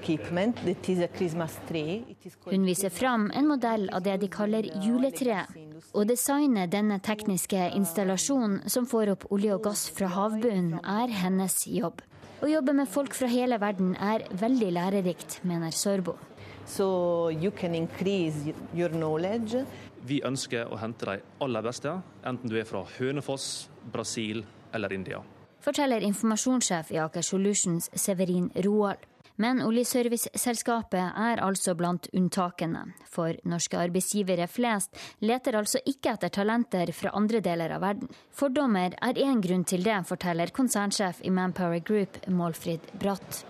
Hun viser fram en modell av det de kaller juletre, og designer denne tekniske installasjonen som får opp olje og gass fra havbunnen, er hennes jobb. Å jobbe med folk fra hele verden er veldig lærerikt, mener Sorbo. so you can increase your knowledge. Vi ønsker å hente de aller beste, enten du er fra Hønefoss, Brasil eller India. Forteller informasjonssjef i Aker Solutions Severin Roald. Men oljeserviceselskapet er altså blant unntakene. For norske arbeidsgivere flest leter altså ikke etter talenter fra andre deler av verden. Fordommer er én grunn til det, forteller konsernsjef i Manpower Group, Målfrid Bratt.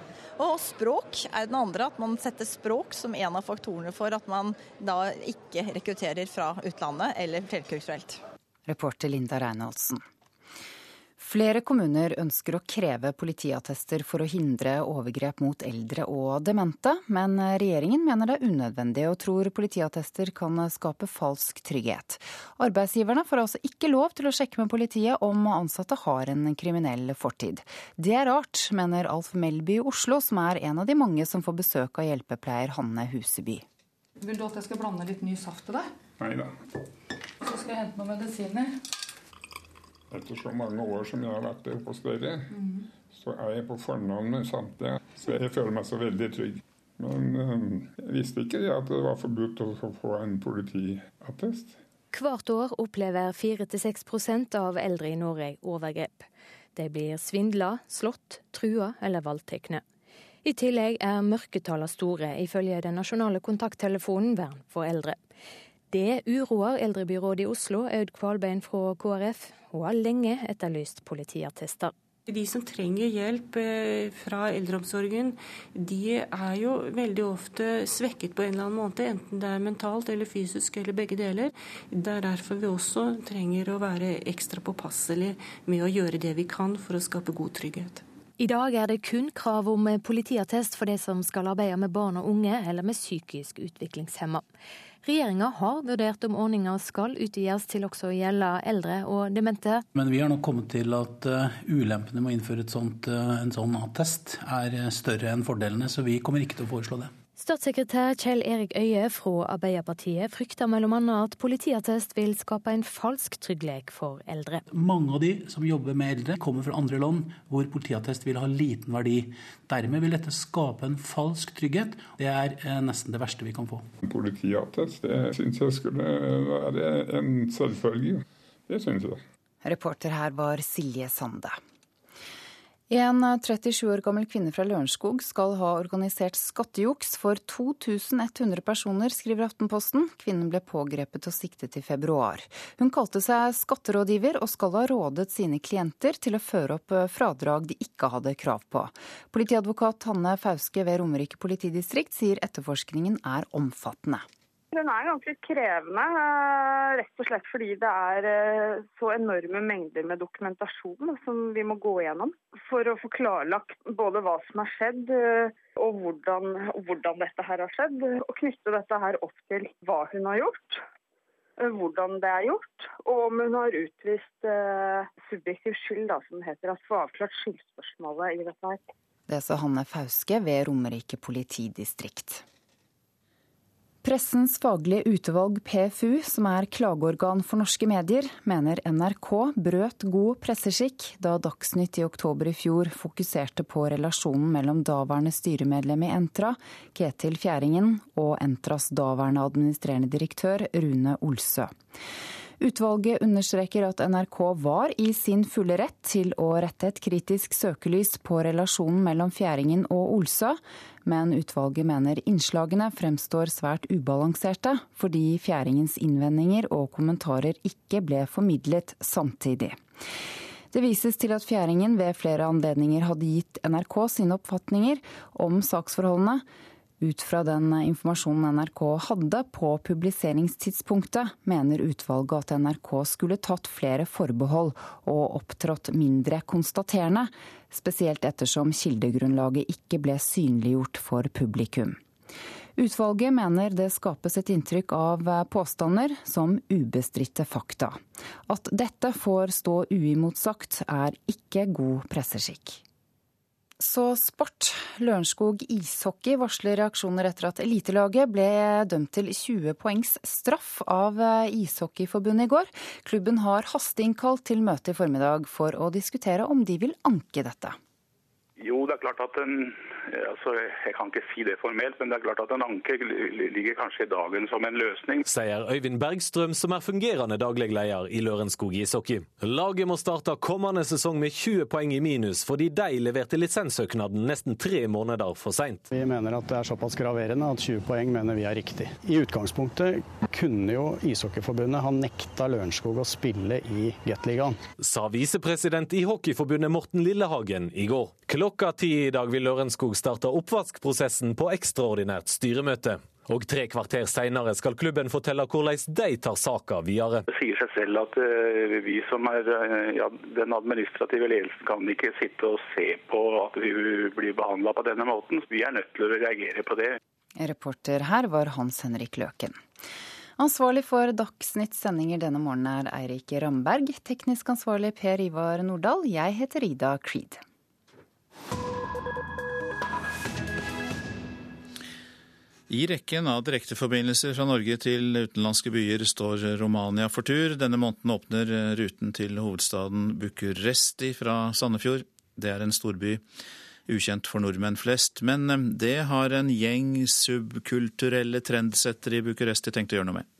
Og språk er den andre, at man setter språk som en av faktorene for at man da ikke rekrutterer fra utlandet eller flerkulturelt. Reporter Linda Reinholdsen. Flere kommuner ønsker å kreve politiattester for å hindre overgrep mot eldre og demente, men regjeringen mener det er unødvendig og tror politiattester kan skape falsk trygghet. Arbeidsgiverne får altså ikke lov til å sjekke med politiet om ansatte har en kriminell fortid. Det er rart, mener Alf Melby i Oslo, som er en av de mange som får besøk av hjelpepleier Hanne Huseby. Vil du at jeg skal blande litt ny saft til deg? Nei da. Så skal jeg hente noen medisiner. Etter så mange år som jeg har vært hos dere, mm. så er jeg på fornavn med samtlige. Så jeg føler meg så veldig trygg. Men um, jeg visste ikke at det var forbudt å få en politiattest. Hvert år opplever 4-6% av eldre i Norge overgrep. De blir svindla, slått, trua eller voldtatt. I tillegg er mørketallene store, ifølge den nasjonale kontakttelefonen Vern for eldre. Det uroer eldrebyrådet i Oslo, Aud Kvalbein fra KrF. Hun har lenge etterlyst politiattester. De som trenger hjelp eh, fra eldreomsorgen, de er jo veldig ofte svekket på en eller annen måte, enten det er mentalt eller fysisk eller begge deler. Det er derfor vi også trenger å være ekstra påpasselige med å gjøre det vi kan for å skape god trygghet. I dag er det kun krav om politiattest for de som skal arbeide med barn og unge eller med psykisk utviklingshemma. Regjeringa har vurdert om ordninga skal utvides til også å gjelde eldre og demente. Men vi har nok kommet til at uh, ulempene med å innføre sånt, uh, en sånn attest er uh, større enn fordelene, så vi kommer ikke til å foreslå det. Statssekretær Kjell Erik Øie fra Arbeiderpartiet frykter bl.a. at politiattest vil skape en falsk trygghet for eldre. Mange av de som jobber med eldre, kommer fra andre land hvor politiattest vil ha liten verdi. Dermed vil dette skape en falsk trygghet. Det er eh, nesten det verste vi kan få. Politiattest det syns jeg skulle være en selvfølge. Det syns jeg. Reporter her var Silje Sande. En 37 år gammel kvinne fra Lørenskog skal ha organisert skattejuks for 2100 personer, skriver Aftenposten. Kvinnen ble pågrepet og siktet i februar. Hun kalte seg skatterådgiver og skal ha rådet sine klienter til å føre opp fradrag de ikke hadde krav på. Politiadvokat Hanne Fauske ved Romerike politidistrikt sier etterforskningen er omfattende. Den er ganske krevende, eh, rett og slett fordi det er eh, så enorme mengder med dokumentasjon som vi må gå gjennom for å få klarlagt både hva som har skjedd eh, og hvordan, hvordan dette her har skjedd. Og knytte dette her opp til hva hun har gjort, hvordan det er gjort, og om hun har utvist subjektiv skyld, da, som heter. Altså få avklart skyldspørsmålet i dette her. Det sa Hanne Fauske ved Romerike politidistrikt. Pressens faglige utvalg PFU, som er klageorgan for norske medier, mener NRK brøt god presseskikk da Dagsnytt i oktober i fjor fokuserte på relasjonen mellom daværende styremedlem i Entra, Ketil Fjæringen, og Entras daværende administrerende direktør, Rune Olsø. Utvalget understreker at NRK var i sin fulle rett til å rette et kritisk søkelys på relasjonen mellom Fjæringen og Olsø, men utvalget mener innslagene fremstår svært ubalanserte, fordi Fjæringens innvendinger og kommentarer ikke ble formidlet samtidig. Det vises til at Fjæringen ved flere anledninger hadde gitt NRK sine oppfatninger om saksforholdene, ut fra den informasjonen NRK hadde på publiseringstidspunktet, mener utvalget at NRK skulle tatt flere forbehold og opptrådt mindre konstaterende, spesielt ettersom kildegrunnlaget ikke ble synliggjort for publikum. Utvalget mener det skapes et inntrykk av påstander som ubestridte fakta. At dette får stå uimotsagt, er ikke god presseskikk. Så sport. Lørenskog ishockey varsler reaksjoner etter at elitelaget ble dømt til 20 poengs straff av Ishockeyforbundet i går. Klubben har hasteinnkalt til møte i formiddag for å diskutere om de vil anke dette. Jo, det er klart at en altså, Jeg kan ikke si det formelt, men det er klart at en anke ligger kanskje i dagen som en løsning. Sier Øyvind Bergstrøm, som er fungerende daglig leder i Lørenskog ishockey. Laget må starte kommende sesong med 20 poeng i minus, fordi de leverte lisenssøknaden nesten tre måneder for seint. Vi mener at det er såpass graverende at 20 poeng mener vi er riktig. I utgangspunktet kunne jo Ishockeyforbundet ha nekta Lørenskog å spille i Gateligaen. Sa visepresident i Hockeyforbundet Morten Lillehagen i går. Klokka ti i dag vil Lørenskog starte oppvaskprosessen på ekstraordinært styremøte. Og tre kvarter seinere skal klubben fortelle hvordan de tar saka videre. Det sier seg selv at uh, vi som er uh, ja, den administrative ledelsen kan ikke sitte og se på at vi blir behandla på denne måten. Vi er nødt til å reagere på det. Reporter her var Hans Henrik Løken. Ansvarlig for Dagsnytts sendinger denne morgenen er Eirik Ramberg. Teknisk ansvarlig Per Ivar Nordahl. Jeg heter Ida Creed. I rekken av direkteforbindelser fra Norge til utenlandske byer står Romania for tur. Denne måneden åpner ruten til hovedstaden Bucuresti fra Sandefjord. Det er en storby ukjent for nordmenn flest, men det har en gjeng subkulturelle trendsettere i Bucuresti tenkt å gjøre noe med.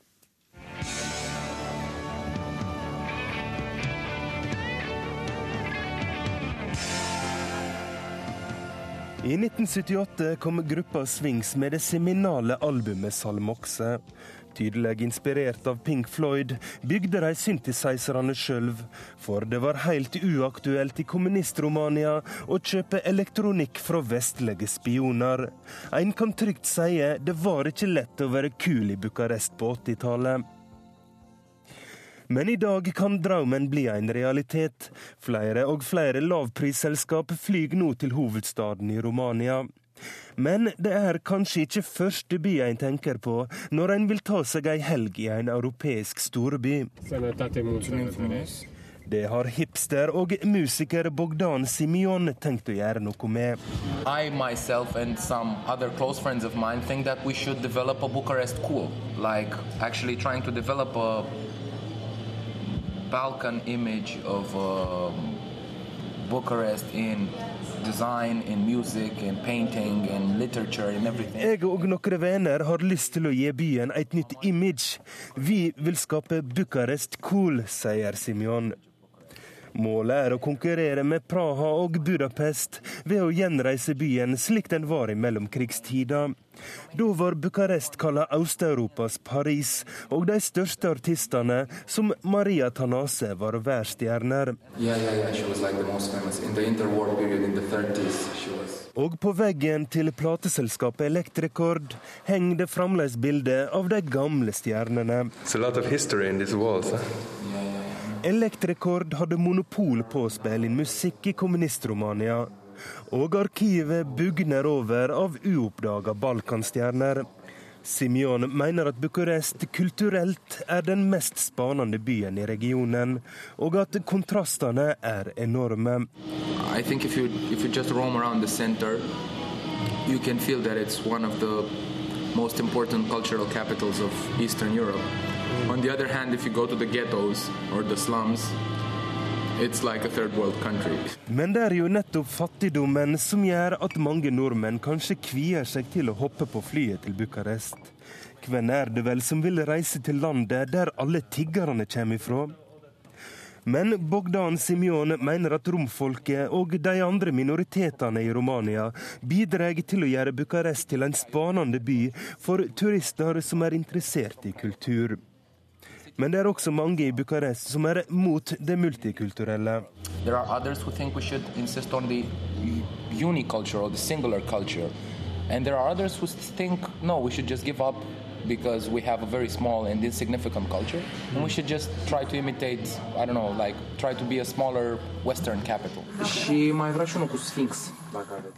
I 1978 kom gruppa Swings med det seminale albumet Salmokse. Tydelig inspirert av Pink Floyd bygde de synthesizerne sjøl, for det var helt uaktuelt i kommunist-Romania å kjøpe elektronikk fra vestlige spioner. En kan trygt si det var ikke lett å være kul i Bucarest på 80-tallet. Men i dag kan drømmen bli en realitet. Flere og flere lavprisselskap flyr nå til hovedstaden i Romania. Men det er kanskje ikke første by en tenker på når en vil ta seg ei helg i en europeisk storby. Det har hipster og musiker Bogdan Simion tenkt å gjøre noe med. I myself and some other close friends of mine think that we should develop a Bucharest cool, like actually trying to develop a Balkan image of uh, Bucharest in design, in music, in painting, in literature, in everything. Jeg og noen venner har lyst til å gi byen et nytt image. Vi vil skape Bucharest cool, sier Simeon. Målet er å konkurrere med Praha og Budapest ved å gjenreise byen slik den var i mellomkrigstida. Da var Bucarest kalla Øst-Europas Paris, og de største artistene, som Maria Tanase, var værstjerner. Yeah, yeah, yeah. like og på veggen til plateselskapet Elektrekord henger det fremdeles bilde av de gamle stjernene. It's a lot of history in these walls, huh? Elektrekord hadde monopol på å spille inn musikk i kommunist-Romania. Og arkivet bugner over av uoppdaga balkanstjerner. Simeon mener at Bucuresti kulturelt er den mest spanende byen i regionen, og at kontrastene er enorme. I think if you, if you just roam around the center, you can feel that it's one of the most important cultural capitals of Eastern Europe. On the other hand, if you go to the ghettos or the slums, it's like a third world country. Men det er jo nettopp fattigdommen som gjør at mange nordmenn kanskje kvier seg til å hoppe på flyet til Bucarest. Hvem er det vel som vil reise til landet der alle tiggerne kommer ifra? Men Bogdan Simion mener at romfolket og de andre minoritetene i Romania bidrar til å gjøre Bucarest til en spanende by for turister som er interessert i kultur. Men det er også mange i Bucarest som er mot det multikulturelle. There are others who think we should insist on the uniculture or the singular culture. And there are others who think no, we should just give up because we have a very small and insignificant culture, and we should just try to imitate, I don't know, like try to be a smaller Western capital.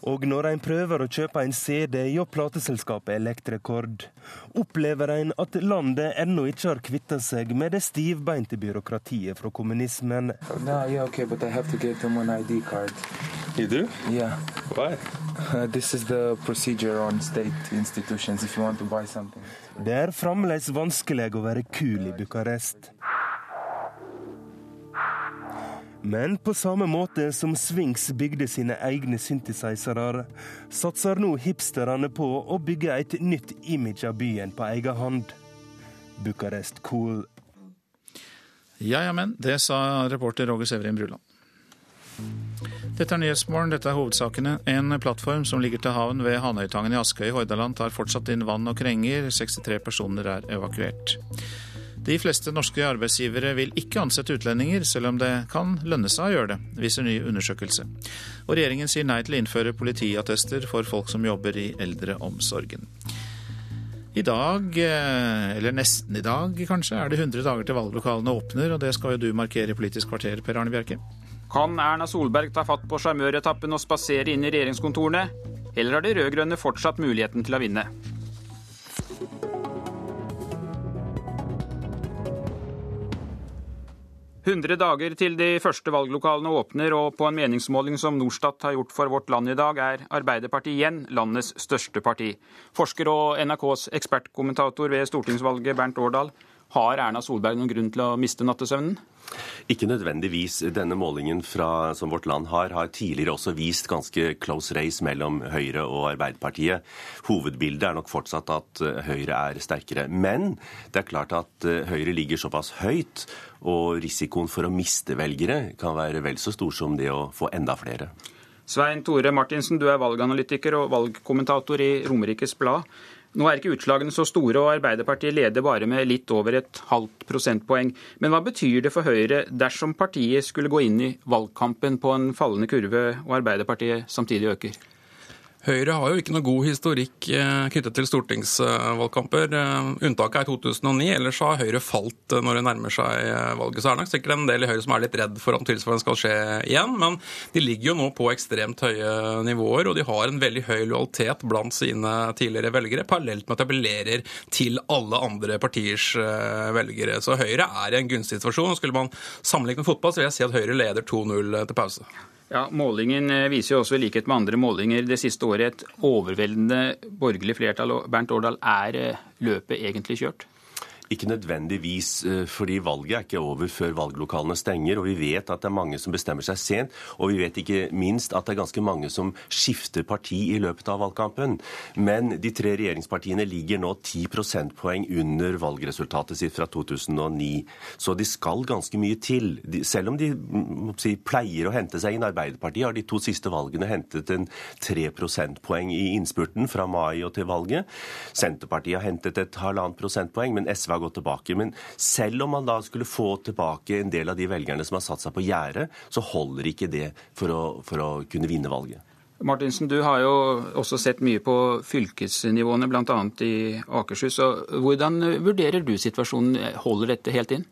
Og når en prøver å kjøpe en CD hjå plateselskapet Elektrekord, opplever en at landet ennå ikke har kvitta seg med det stivbeinte byråkratiet fra kommunismen. No, yeah, okay, but I have to get them an ID card. You do? Yeah. Why? Uh, this is the procedure on state institutions if you want to buy something. Det er fremdeles vanskelig å være kul i Bucarest. Men på samme måte som Swings bygde sine egne synthesizere, satser nå hipsterne på å bygge et nytt image av byen på egen hånd. Bucharest cool. Ja ja, men. Det sa reporter Roger Severin Bruland. Dette er Nyhetsmorgen, dette er hovedsakene. En plattform som ligger til havn ved Hanøytangen i Askøy i Hordaland tar fortsatt inn vann og krenger. 63 personer er evakuert. De fleste norske arbeidsgivere vil ikke ansette utlendinger, selv om det kan lønne seg å gjøre det, viser ny undersøkelse. Og regjeringen sier nei til å innføre politiattester for folk som jobber i eldreomsorgen. I dag, eh, eller nesten i dag kanskje, er det 100 dager til valglokalene åpner, og det skal jo du markere i Politisk kvarter, Per Arne Bjerke. Kan Erna Solberg ta fatt på sjarmøretappen og spasere inn i regjeringskontorene? Eller har de rød-grønne fortsatt muligheten til å vinne? 100 dager til de første valglokalene åpner, og på en meningsmåling som Norstat har gjort for Vårt Land i dag, er Arbeiderpartiet igjen landets største parti. Forsker og NRKs ekspertkommentator ved stortingsvalget, Bernt Årdal. Har Erna Solberg noen grunn til å miste nattesøvnen? Ikke nødvendigvis. Denne målingen fra, som Vårt Land har, har tidligere også vist ganske close race mellom Høyre og Arbeiderpartiet. Hovedbildet er nok fortsatt at Høyre er sterkere. Men det er klart at eh, Høyre ligger såpass høyt, og risikoen for å miste velgere kan være vel så stor som det å få enda flere. Svein Tore Martinsen, du er valganalytiker og valgkommentator i Romerikes Blad. Nå er ikke utslagene så store, og Arbeiderpartiet leder bare med litt over et halvt prosentpoeng. Men hva betyr det for Høyre dersom partiet skulle gå inn i valgkampen på en fallende kurve, og Arbeiderpartiet samtidig øker? Høyre har jo ikke noe god historikk eh, knyttet til stortingsvalgkamper. Eh, unntaket er 2009, ellers har Høyre falt eh, når det nærmer seg valget. Så er det nok sikkert en del i Høyre som er litt redd for at tilsvarende skal skje igjen. Men de ligger jo nå på ekstremt høye nivåer, og de har en veldig høy lojalitet blant sine tidligere velgere, parallelt med at de appellerer til alle andre partiers velgere. Så Høyre er i en gunstig situasjon. Skulle man sammenligne med fotball, så vil jeg si at Høyre leder 2-0 til pause. Ja, Målingen eh, viser jo også i likhet med andre målinger det siste året et overveldende borgerlig flertall. og Bernt Årdal, er eh, løpet egentlig kjørt? Ikke nødvendigvis, eh, fordi valget er ikke over før valglokalene stenger. Og vi vet at det er mange som bestemmer seg sent. Og vi vet ikke minst at det er ganske mange som skifter parti i løpet av valgkampen. Men de tre regjeringspartiene ligger nå 10 prosentpoeng under valgresultatet sitt fra 2009. Så de skal ganske mye til. selv om de si, pleier å hente seg inn. Arbeiderpartiet har de to siste valgene hentet en 3 prosentpoeng i innspurten fra mai og til valget. Senterpartiet har hentet et halvannet prosentpoeng. men SV har har tilbake. Men selv om man da skulle få tilbake en del av de velgerne som har satt seg på gjerdet, så holder ikke det for å, for å kunne vinne valget. Martinsen, du har jo også sett mye på fylkesnivåene, bl.a. i Akershus. og Hvordan vurderer du situasjonen? Holder dette helt inn?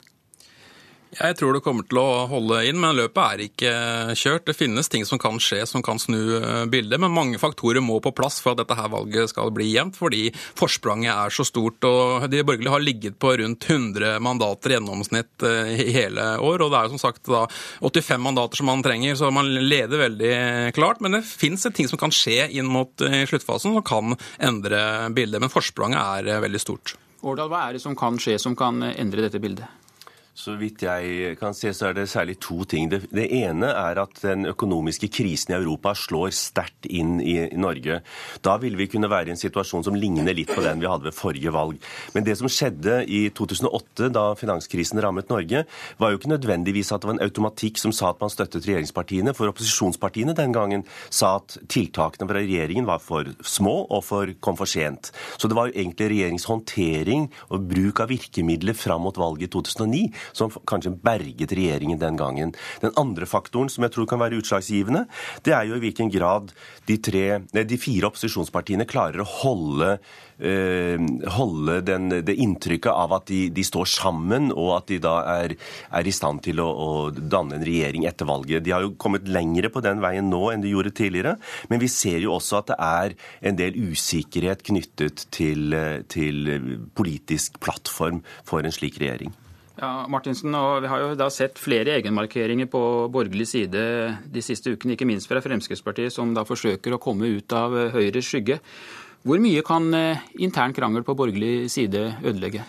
Jeg tror det kommer til å holde inn, men løpet er ikke kjørt. Det finnes ting som kan skje som kan snu eh, bildet, men mange faktorer må på plass for at dette her valget skal bli jevnt, fordi forspranget er så stort. og De borgerlige har ligget på rundt 100 mandater i gjennomsnitt eh, i hele år. og Det er jo som sagt da 85 mandater som man trenger, så man leder veldig klart. Men det fins ting som kan skje inn mot eh, sluttfasen som kan endre bildet. Men forspranget er veldig stort. Årdal, hva er det som kan skje som kan endre dette bildet? Så vidt jeg kan se, så er det særlig to ting. Det, det, ene er at den økonomiske krisen i Europa slår sterkt inn i, i Norge. Da ville vi kunne være i en situasjon som ligner litt på den vi hadde ved forrige valg. Men det som skjedde i 2008, da finanskrisen rammet Norge, var jo ikke nødvendigvis at det var en automatikk som sa at man støttet regjeringspartiene. For opposisjonspartiene den gangen sa at tiltakene fra regjeringen var for små og for, kom for sent. Så det var jo egentlig regjeringshåndtering og bruk av virkemidler fram mot valget i 2009 som kanskje berget regjeringen den gangen. Den andre faktoren som jeg tror kan være utslagsgivende, det er jo i hvilken grad de, tre, de fire opposisjonspartiene klarer å holde Uh, holde den, det inntrykket av at de, de, står sammen, og at de da er, er i stand til å, å, danne en regjering etter valget. De har jo kommet lengre på den veien nå enn de gjorde tidligere, men vi ser jo også at det er en del usikkerhet knyttet til, til politisk plattform for en slik regjering. Ja, Martinsen, og Vi har jo da sett flere egenmarkeringer på borgerlig side de siste ukene, ikke minst fra Fremskrittspartiet, som da forsøker å komme ut av Høyres skygge. Hvor mye kan eh, intern krangel på borgerlig side ødelegge?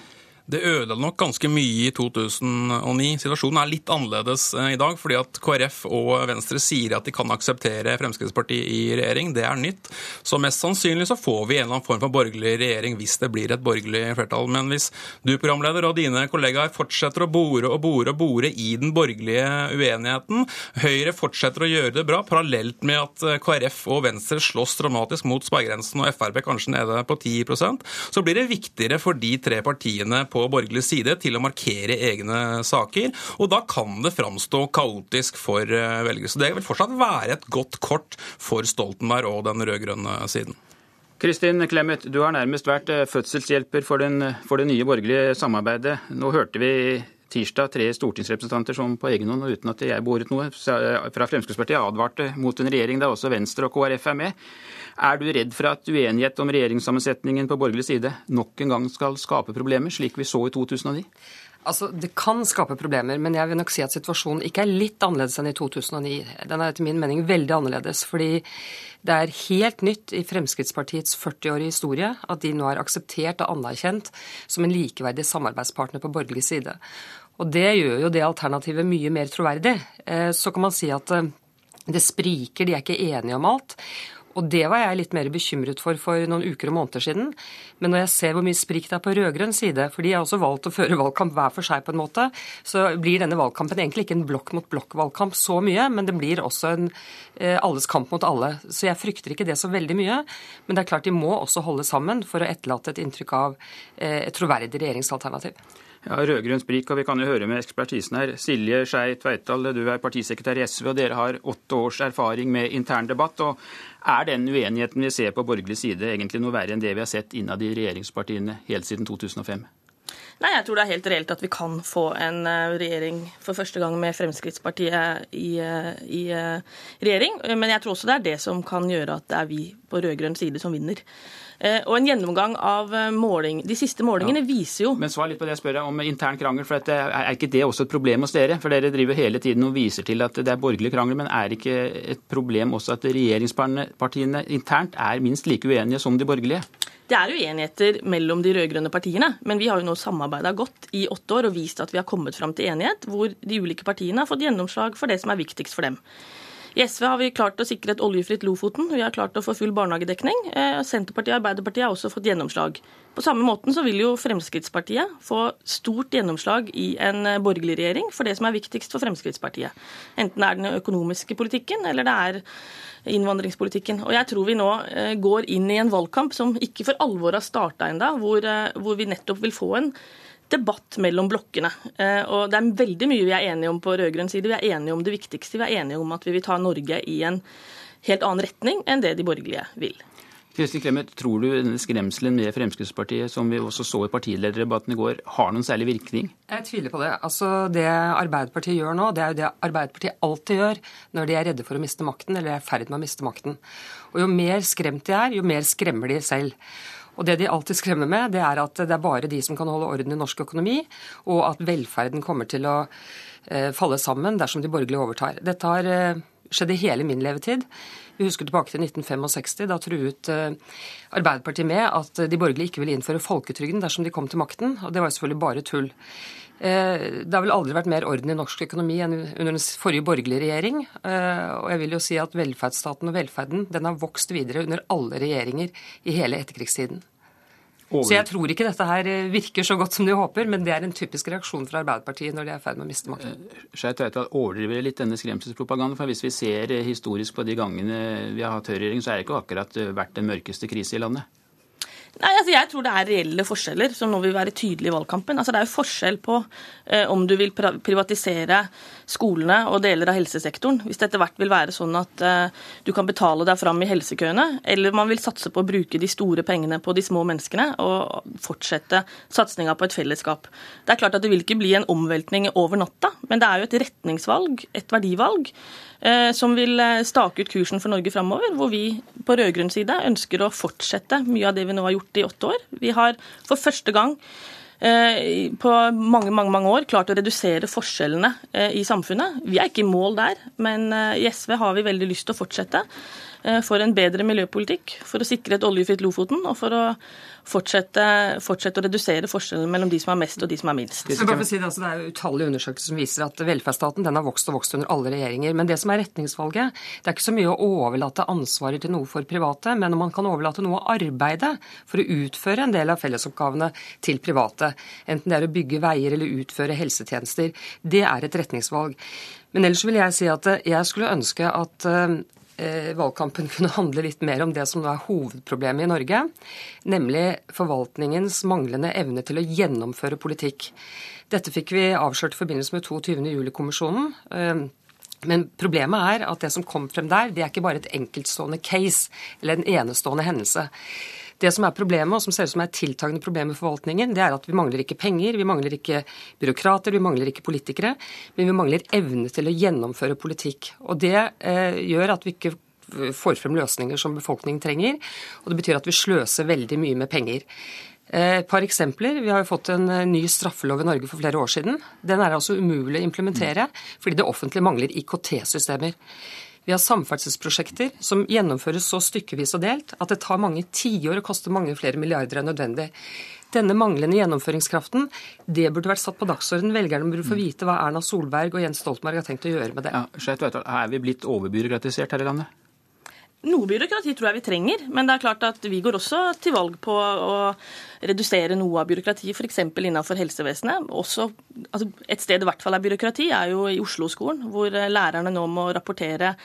Det ødela nok ganske mye i 2009. Situasjonen er litt annerledes eh, i dag, fordi at KrF og Venstre sier at de kan akseptere Fremskrittspartiet i regjering. Det er nytt. Så mest sannsynlig så får vi en eller annen form for borgerlig regjering hvis det blir et borgerlig flertall. Men hvis du, programleder, og dine kollegaer fortsetter å bore og bore og bore i den borgerlige uenigheten, Høyre fortsetter å gjøre det bra, parallelt med at eh, KrF og Venstre slåss dramatisk mot sperregrensen og Frp kanskje nede på 10% så blir det viktigere for de tre partiene på på borgerlig side til å markere egne saker. Og da kan det framstå kaotisk for eh, velgere. Så det vil fortsatt være et godt kort for Stoltenberg og den rød-grønne siden. Kristin Clemet, du har nærmest vært eh, fødselshjelper for, den, for det nye borgerlige samarbeidet. Nå hørte vi tirsdag tre stortingsrepresentanter som på egen hånd uten at jeg boret noe, fra Fremskrittspartiet advarte mot en regjering der også Venstre og KrF er med. Er du redd for at uenighet om regjeringssammensetningen på borgerlig side nok en gang skal skape problemer, slik vi så i 2009? Altså, Det kan skape problemer, men jeg vil nok si at situasjonen ikke er litt annerledes enn i 2009. Den er etter min mening veldig annerledes, fordi det er helt nytt i Fremskrittspartiets 40-årige historie at de nå er akseptert og anerkjent som en likeverdig samarbeidspartner på borgerlig side. Og det gjør jo det alternativet mye mer troverdig. Eh, så kan man si at eh, det spriker, de er ikke enige om alt. Og det var jeg litt mer bekymret for for noen uker og måneder siden. Men når jeg ser hvor mye sprik det er på rød-grønn side, for de har også valgt å føre [laughs] valgkamp hver for seg på en måte, så blir denne valgkampen egentlig ikke en blokk mot blokk-valgkamp så mye, men det blir også en eh, alles kamp mot alle. Så jeg frykter ikke det så veldig mye. Men det er klart de må også holde sammen for å etterlate et inntrykk av eh, et troverdig regjeringsalternativ. Ja, Rød-grønn sprik, og vi kan jo høre med ekspertisen her. Silje Skei Tveitdal, du er partisekretær i SV, og dere har åtte års erfaring med intern debatt. og Er den uenigheten vi ser på borgerlig side egentlig noe verre enn det vi har sett innad i regjeringspartiene helt siden 2005? Nei, jeg tror det er helt reelt at vi kan få en eh, regjering for første gang med Fremskrittspartiet i, eh, i, eh, regjering. Men jeg tror også det er det som kan gjøre at det er vi på rød-grønn side som vinner. Eh, og en gjennomgang av eh, måling, De siste målingene ja. viser jo Men svar litt på det jeg spør deg om intern krangel. for Er ikke det også et problem hos dere? For Dere driver hele tiden og viser til at det er borgerlig krangel, men er ikke et problem også at regjeringspartiene internt er minst like uenige som de borgerlige? Det er uenigheter mellom de rød-grønne partiene, men vi har jo nå samarbeida godt i åtte år og vist at vi har kommet fram til enighet, hvor de ulike partiene har fått gjennomslag for det som er viktigst for dem. I SV har vi klart å sikre et oljefritt Lofoten. Vi har klart å få full barnehagedekning. Eh, Senterpartiet og Arbeiderpartiet har også fått gjennomslag. På samme måten så vil jo Fremskrittspartiet få stort gjennomslag i en eh, borgerlig regjering for det som er viktigst for Fremskrittspartiet. Enten det er den økonomiske politikken eller det er innvandringspolitikken. Og jeg tror vi nå eh, går inn i en valgkamp som ikke for alvor har starta ennå, hvor, hvor vi nettopp vil få en debatt mellom blokkene. Eh, og det er veldig mye vi er enige om på rød-grønn side. Vi er enige om det viktigste. Vi er enige om at vi vil ta Norge i en helt annen retning enn det de borgerlige vil. Kristin Clemet, tror du skremselen med Fremskrittspartiet, som vi også så i partilederdebatten i går, har noen særlig virkning? Jeg tviler på det. Altså, Det Arbeiderpartiet gjør nå, det er jo det Arbeiderpartiet alltid gjør når de er redde for å miste makten, eller er i ferd med å miste makten. Og Jo mer skremt de er, jo mer skremmer de selv. Og det de alltid skremmer med, det er at det er bare de som kan holde orden i norsk økonomi, og at velferden kommer til å eh, falle sammen dersom de borgerlige overtar. Dette har eh, skjedd i hele min levetid. Vi husker tilbake til 1965. Da truet eh, Arbeiderpartiet med at de borgerlige ikke ville innføre folketrygden dersom de kom til makten, og det var selvfølgelig bare tull. Det har vel aldri vært mer orden i norsk økonomi enn under den forrige borgerlige regjering. Og jeg vil jo si at velferdsstaten og velferden den har vokst videre under alle regjeringer i hele etterkrigstiden. Så jeg tror ikke dette her eh, virker så godt som de håper, men det er en typisk reaksjon fra Arbeiderpartiet når de er i ferd med å miste makten. Eh, Skei Tveitdal overdriver litt denne skremselspropagandaen. For hvis vi ser eh, historisk på de gangene vi har hatt høyreregjering, så er det ikke akkurat vært den mørkeste krise i landet. Nei, altså Jeg tror det er reelle forskjeller som nå vil være tydelige i valgkampen. Altså Det er jo forskjell på eh, om du vil privatisere skolene og deler av helsesektoren, hvis det etter hvert vil være sånn at eh, du kan betale deg fram i helsekøene, eller man vil satse på å bruke de store pengene på de små menneskene og fortsette satsinga på et fellesskap. Det er klart at det vil ikke bli en omveltning over natta, men det er jo et retningsvalg, et verdivalg. Eh, som vil eh, stake ut kursen for Norge framover, hvor vi på rød-grønn side ønsker å fortsette mye av det vi nå har gjort i åtte år. Vi har for første gang på mange mange, mange år klart å redusere forskjellene i samfunnet. Vi er ikke i mål der, men i SV har vi veldig lyst til å fortsette. Eh, for en bedre miljøpolitikk, for å sikre et oljefritt Lofoten og for å fortsette, fortsette, å redusere forskjellen mellom de som har mest og de som har minst. Si det, altså, det, er utallige undersøkelser som viser at velferdsstaten den har vokst og vokst under alle regjeringer. Men det som er retningsvalget, det er ikke så mye å overlate ansvaret til noe for private, men om man kan overlate noe av arbeidet for å utføre en del av fellesoppgavene til private, enten det er å bygge veier eller utføre helsetjenester, det er et retningsvalg. Men ellers vil jeg si at jeg skulle ønske at eh, Eh, valgkampen [laughs] kunne handle litt mer om det som nå er hovedproblemet i Norge, nemlig forvaltningens manglende evne til å gjennomføre politikk. Dette fikk vi avslørt i forbindelse med 22. juli-kommisjonen. Eh, men problemet er at det som kom frem der, det er ikke bare et enkeltstående case eller en enestående hendelse. Det som er problemet, og som ser ut som er et tiltagende problem med forvaltningen, det er at vi mangler ikke penger, vi mangler ikke byråkrater, vi mangler ikke politikere, men vi mangler evne til å gjennomføre politikk. Og det eh, gjør at vi ikke får frem løsninger som befolkningen trenger, og det betyr at vi sløser veldig mye med penger. Eh, et par eksempler. Vi har jo fått en eh, ny straffelov i Norge for flere år siden. Den er altså umulig å implementere fordi det offentlige mangler IKT-systemer. Vi har samferdselsprosjekter som gjennomføres så stykkevis og delt at det tar mange tiår og koster mange flere milliarder enn nødvendig. Denne manglende gjennomføringskraften det burde vært satt på dagsordenen. Velgerne burde få vite hva Erna Solberg og Jens Stoltenberg har tenkt å gjøre med det. Ja, er vi blitt overbyråkratisert her i landet? Noe byråkrati tror jeg vi trenger, men det er klart at vi går også til valg på å redusere noe av byråkratiet, f.eks. innenfor helsevesenet. Også, altså et sted det i hvert fall er byråkrati, er jo i Oslo-skolen, hvor lærerne nå må rapportere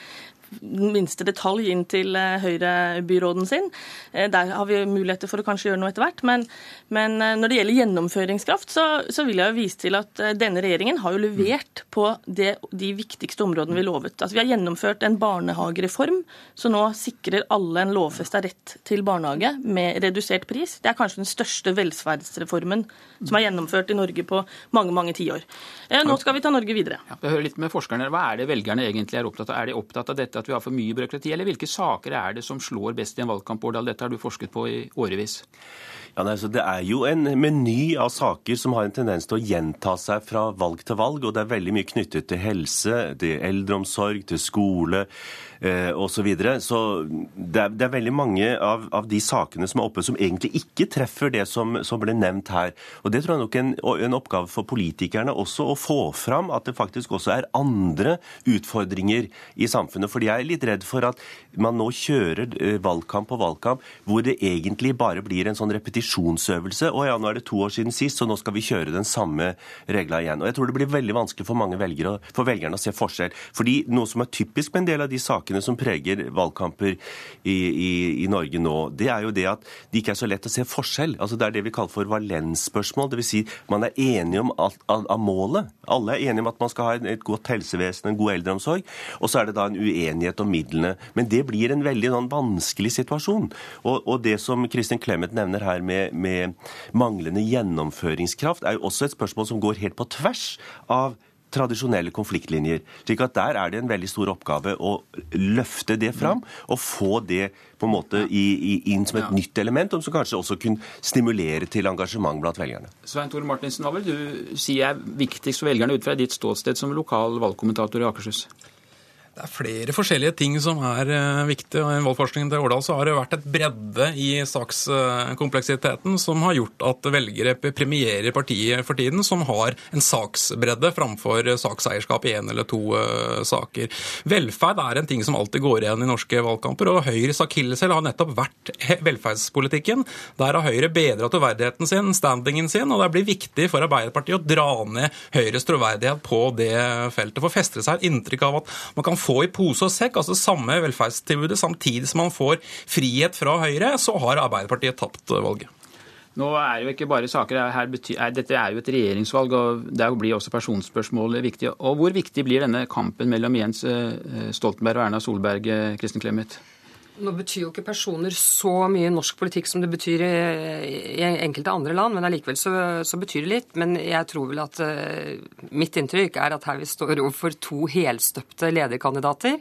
minste detalj inn til eh, Høyre-byråden sin. Eh, der har vi muligheter for å kanskje gjøre noe etter hvert. Men, men eh, når det gjelder gjennomføringskraft, så, så, vil jeg jo vise til at denne regjeringen har jo levert på det, de viktigste områdene vi lovet. Altså, vi har gjennomført en barnehagereform som nå sikrer alle en lovfesta rett til barnehage med redusert pris. Det er kanskje den største velferdsreformen som er gjennomført i Norge på mange mange tiår. Nå skal vi ta Norge videre. Ja, jeg hører litt med forskerne. Hva er det velgerne egentlig er opptatt av? Er de opptatt av dette at vi har for mye byråkrati, eller hvilke saker er det som slår best i en valgkamp? Årdal, dette har du forsket på i årevis. Ja, nei, Det er jo en meny av saker som har en tendens til å gjenta seg fra valg til valg. Og det er veldig mye knyttet til helse, til eldreomsorg, til skole osv. Så, videre. så det er, det er, veldig mange av, av, de sakene som er oppe, som egentlig ikke treffer det som, som ble nevnt her. Og Det tror jeg nok er en, en oppgave for politikerne også, å få fram at det faktisk også er andre utfordringer i samfunnet. Fordi jeg er litt redd for at man nå kjører eh, valgkamp på valgkamp hvor det egentlig bare blir en sånn repetisjonsøvelse. Å ja, nå er det to år siden sist, så nå skal vi kjøre den samme regla igjen. Og jeg tror det blir veldig vanskelig for mange velgere, for velgerne å se forskjell. Fordi noe som er typisk med en del av de sakene som preger valgkamper i, i, i Norge nå, det er jo det at det ikke er så lett å se forskjell. Altså Det er det vi kaller for valensspørsmål. Dvs. Si, man er enige om alt av, av målet. Alle er enige om at man skal ha et godt helsevesen, en god eldreomsorg. Og så er det da en uenighet om midlene. Men det blir en veldig sånn, vanskelig situasjon. Og, og det som Kristin Clemet nevner her med, med manglende gjennomføringskraft, er jo også et spørsmål som går helt på tvers av tradisjonelle konfliktlinjer. slik at Der er det en veldig stor oppgave å løfte det fram og få det på en måte i, i, inn som et ja. nytt element, som kanskje også kunne stimulere til engasjement blant velgerne. Svein Tore Martinsen, hva vil du si er viktigst for velgerne ut fra ditt ståsted som lokal valgkommentator i Akershus? Det er flere forskjellige ting som er viktig. viktige. I valgforskningen til Årdal så har det vært et bredde i sakskompleksiteten som har gjort at velgere premierer partiet for tiden som har en saksbredde framfor sakseierskap i én eller to uh, saker. Velferd er en ting som alltid går igjen i norske valgkamper, og Høyres akilleshæl har nettopp vært velferdspolitikken. Der har Høyre bedra troverdigheten sin, standingen sin, og det blir viktig for Arbeiderpartiet å dra ned Høyres troverdighet på det feltet. For fester seg et inntrykk av at man kan få i pose og sekk, altså samme velferdstilbudet, samtidig som man får frihet fra Høyre, så har Arbeiderpartiet tapt valget. Nå er jo ikke bare saker, betyr, er, Dette er jo et regjeringsvalg, og der blir også personspørsmål viktig. Og Hvor viktig blir denne kampen mellom Jens eh, Stoltenberg og Erna Solberg, eh, Kristin Clemet? Nå betyr jo ikke personer så mye norsk politikk som det betyr i, i enkelte andre land, men allikevel så, så, betyr det litt. Men jeg tror vel at uh, mitt inntrykk er at her vi står overfor to helstøpte lederkandidater.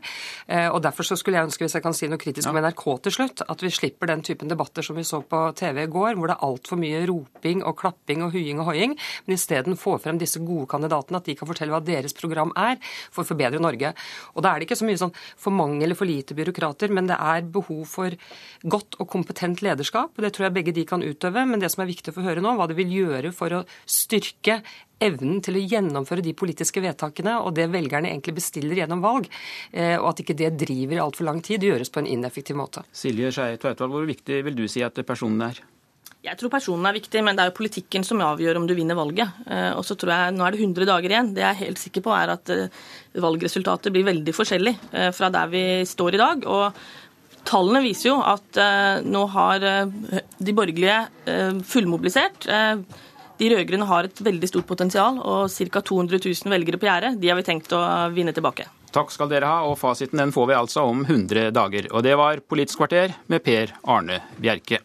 Uh, og derfor så skulle jeg ønske, hvis jeg kan si noe kritisk om NRK til slutt, at vi slipper den typen debatter som vi så på TV i går, hvor det er altfor mye roping og klapping og huing og hoiing, men isteden få frem disse gode kandidatene, at de kan fortelle hva deres program er for å forbedre Norge. Og da er det ikke så mye sånn for mange eller for lite byråkrater, men det er er behov for godt og kompetent lederskap. Det tror jeg begge de kan utøve. Men det som er viktig å få høre nå, hva det vil gjøre for å styrke evnen til å gjennomføre de politiske vedtakene og det velgerne egentlig bestiller gjennom valg, eh, og at ikke det driver i altfor lang tid, gjøres på en ineffektiv måte. Silje Skei Tveitvold, hvor viktig vil du si at personen er? Jeg tror personen er viktig, men det er jo politikken som avgjør om du vinner valget. Eh, og så tror jeg, Nå er det 100 dager igjen. Det jeg er helt sikker på, er at eh, valgresultatet blir veldig forskjellig fra der vi står i dag. og Tallene viser jo at uh, nå har uh, de borgerlige uh, fullmobilisert. de rød-grønne har et veldig stort potensial, og ca. 200 000 velgere på gjerdet. De har vi tenkt å vinne tilbake. Takk skal dere ha, og fasiten den får vi altså om 100 dager. Og det var Politisk kvarter med Per Arne Bjerke.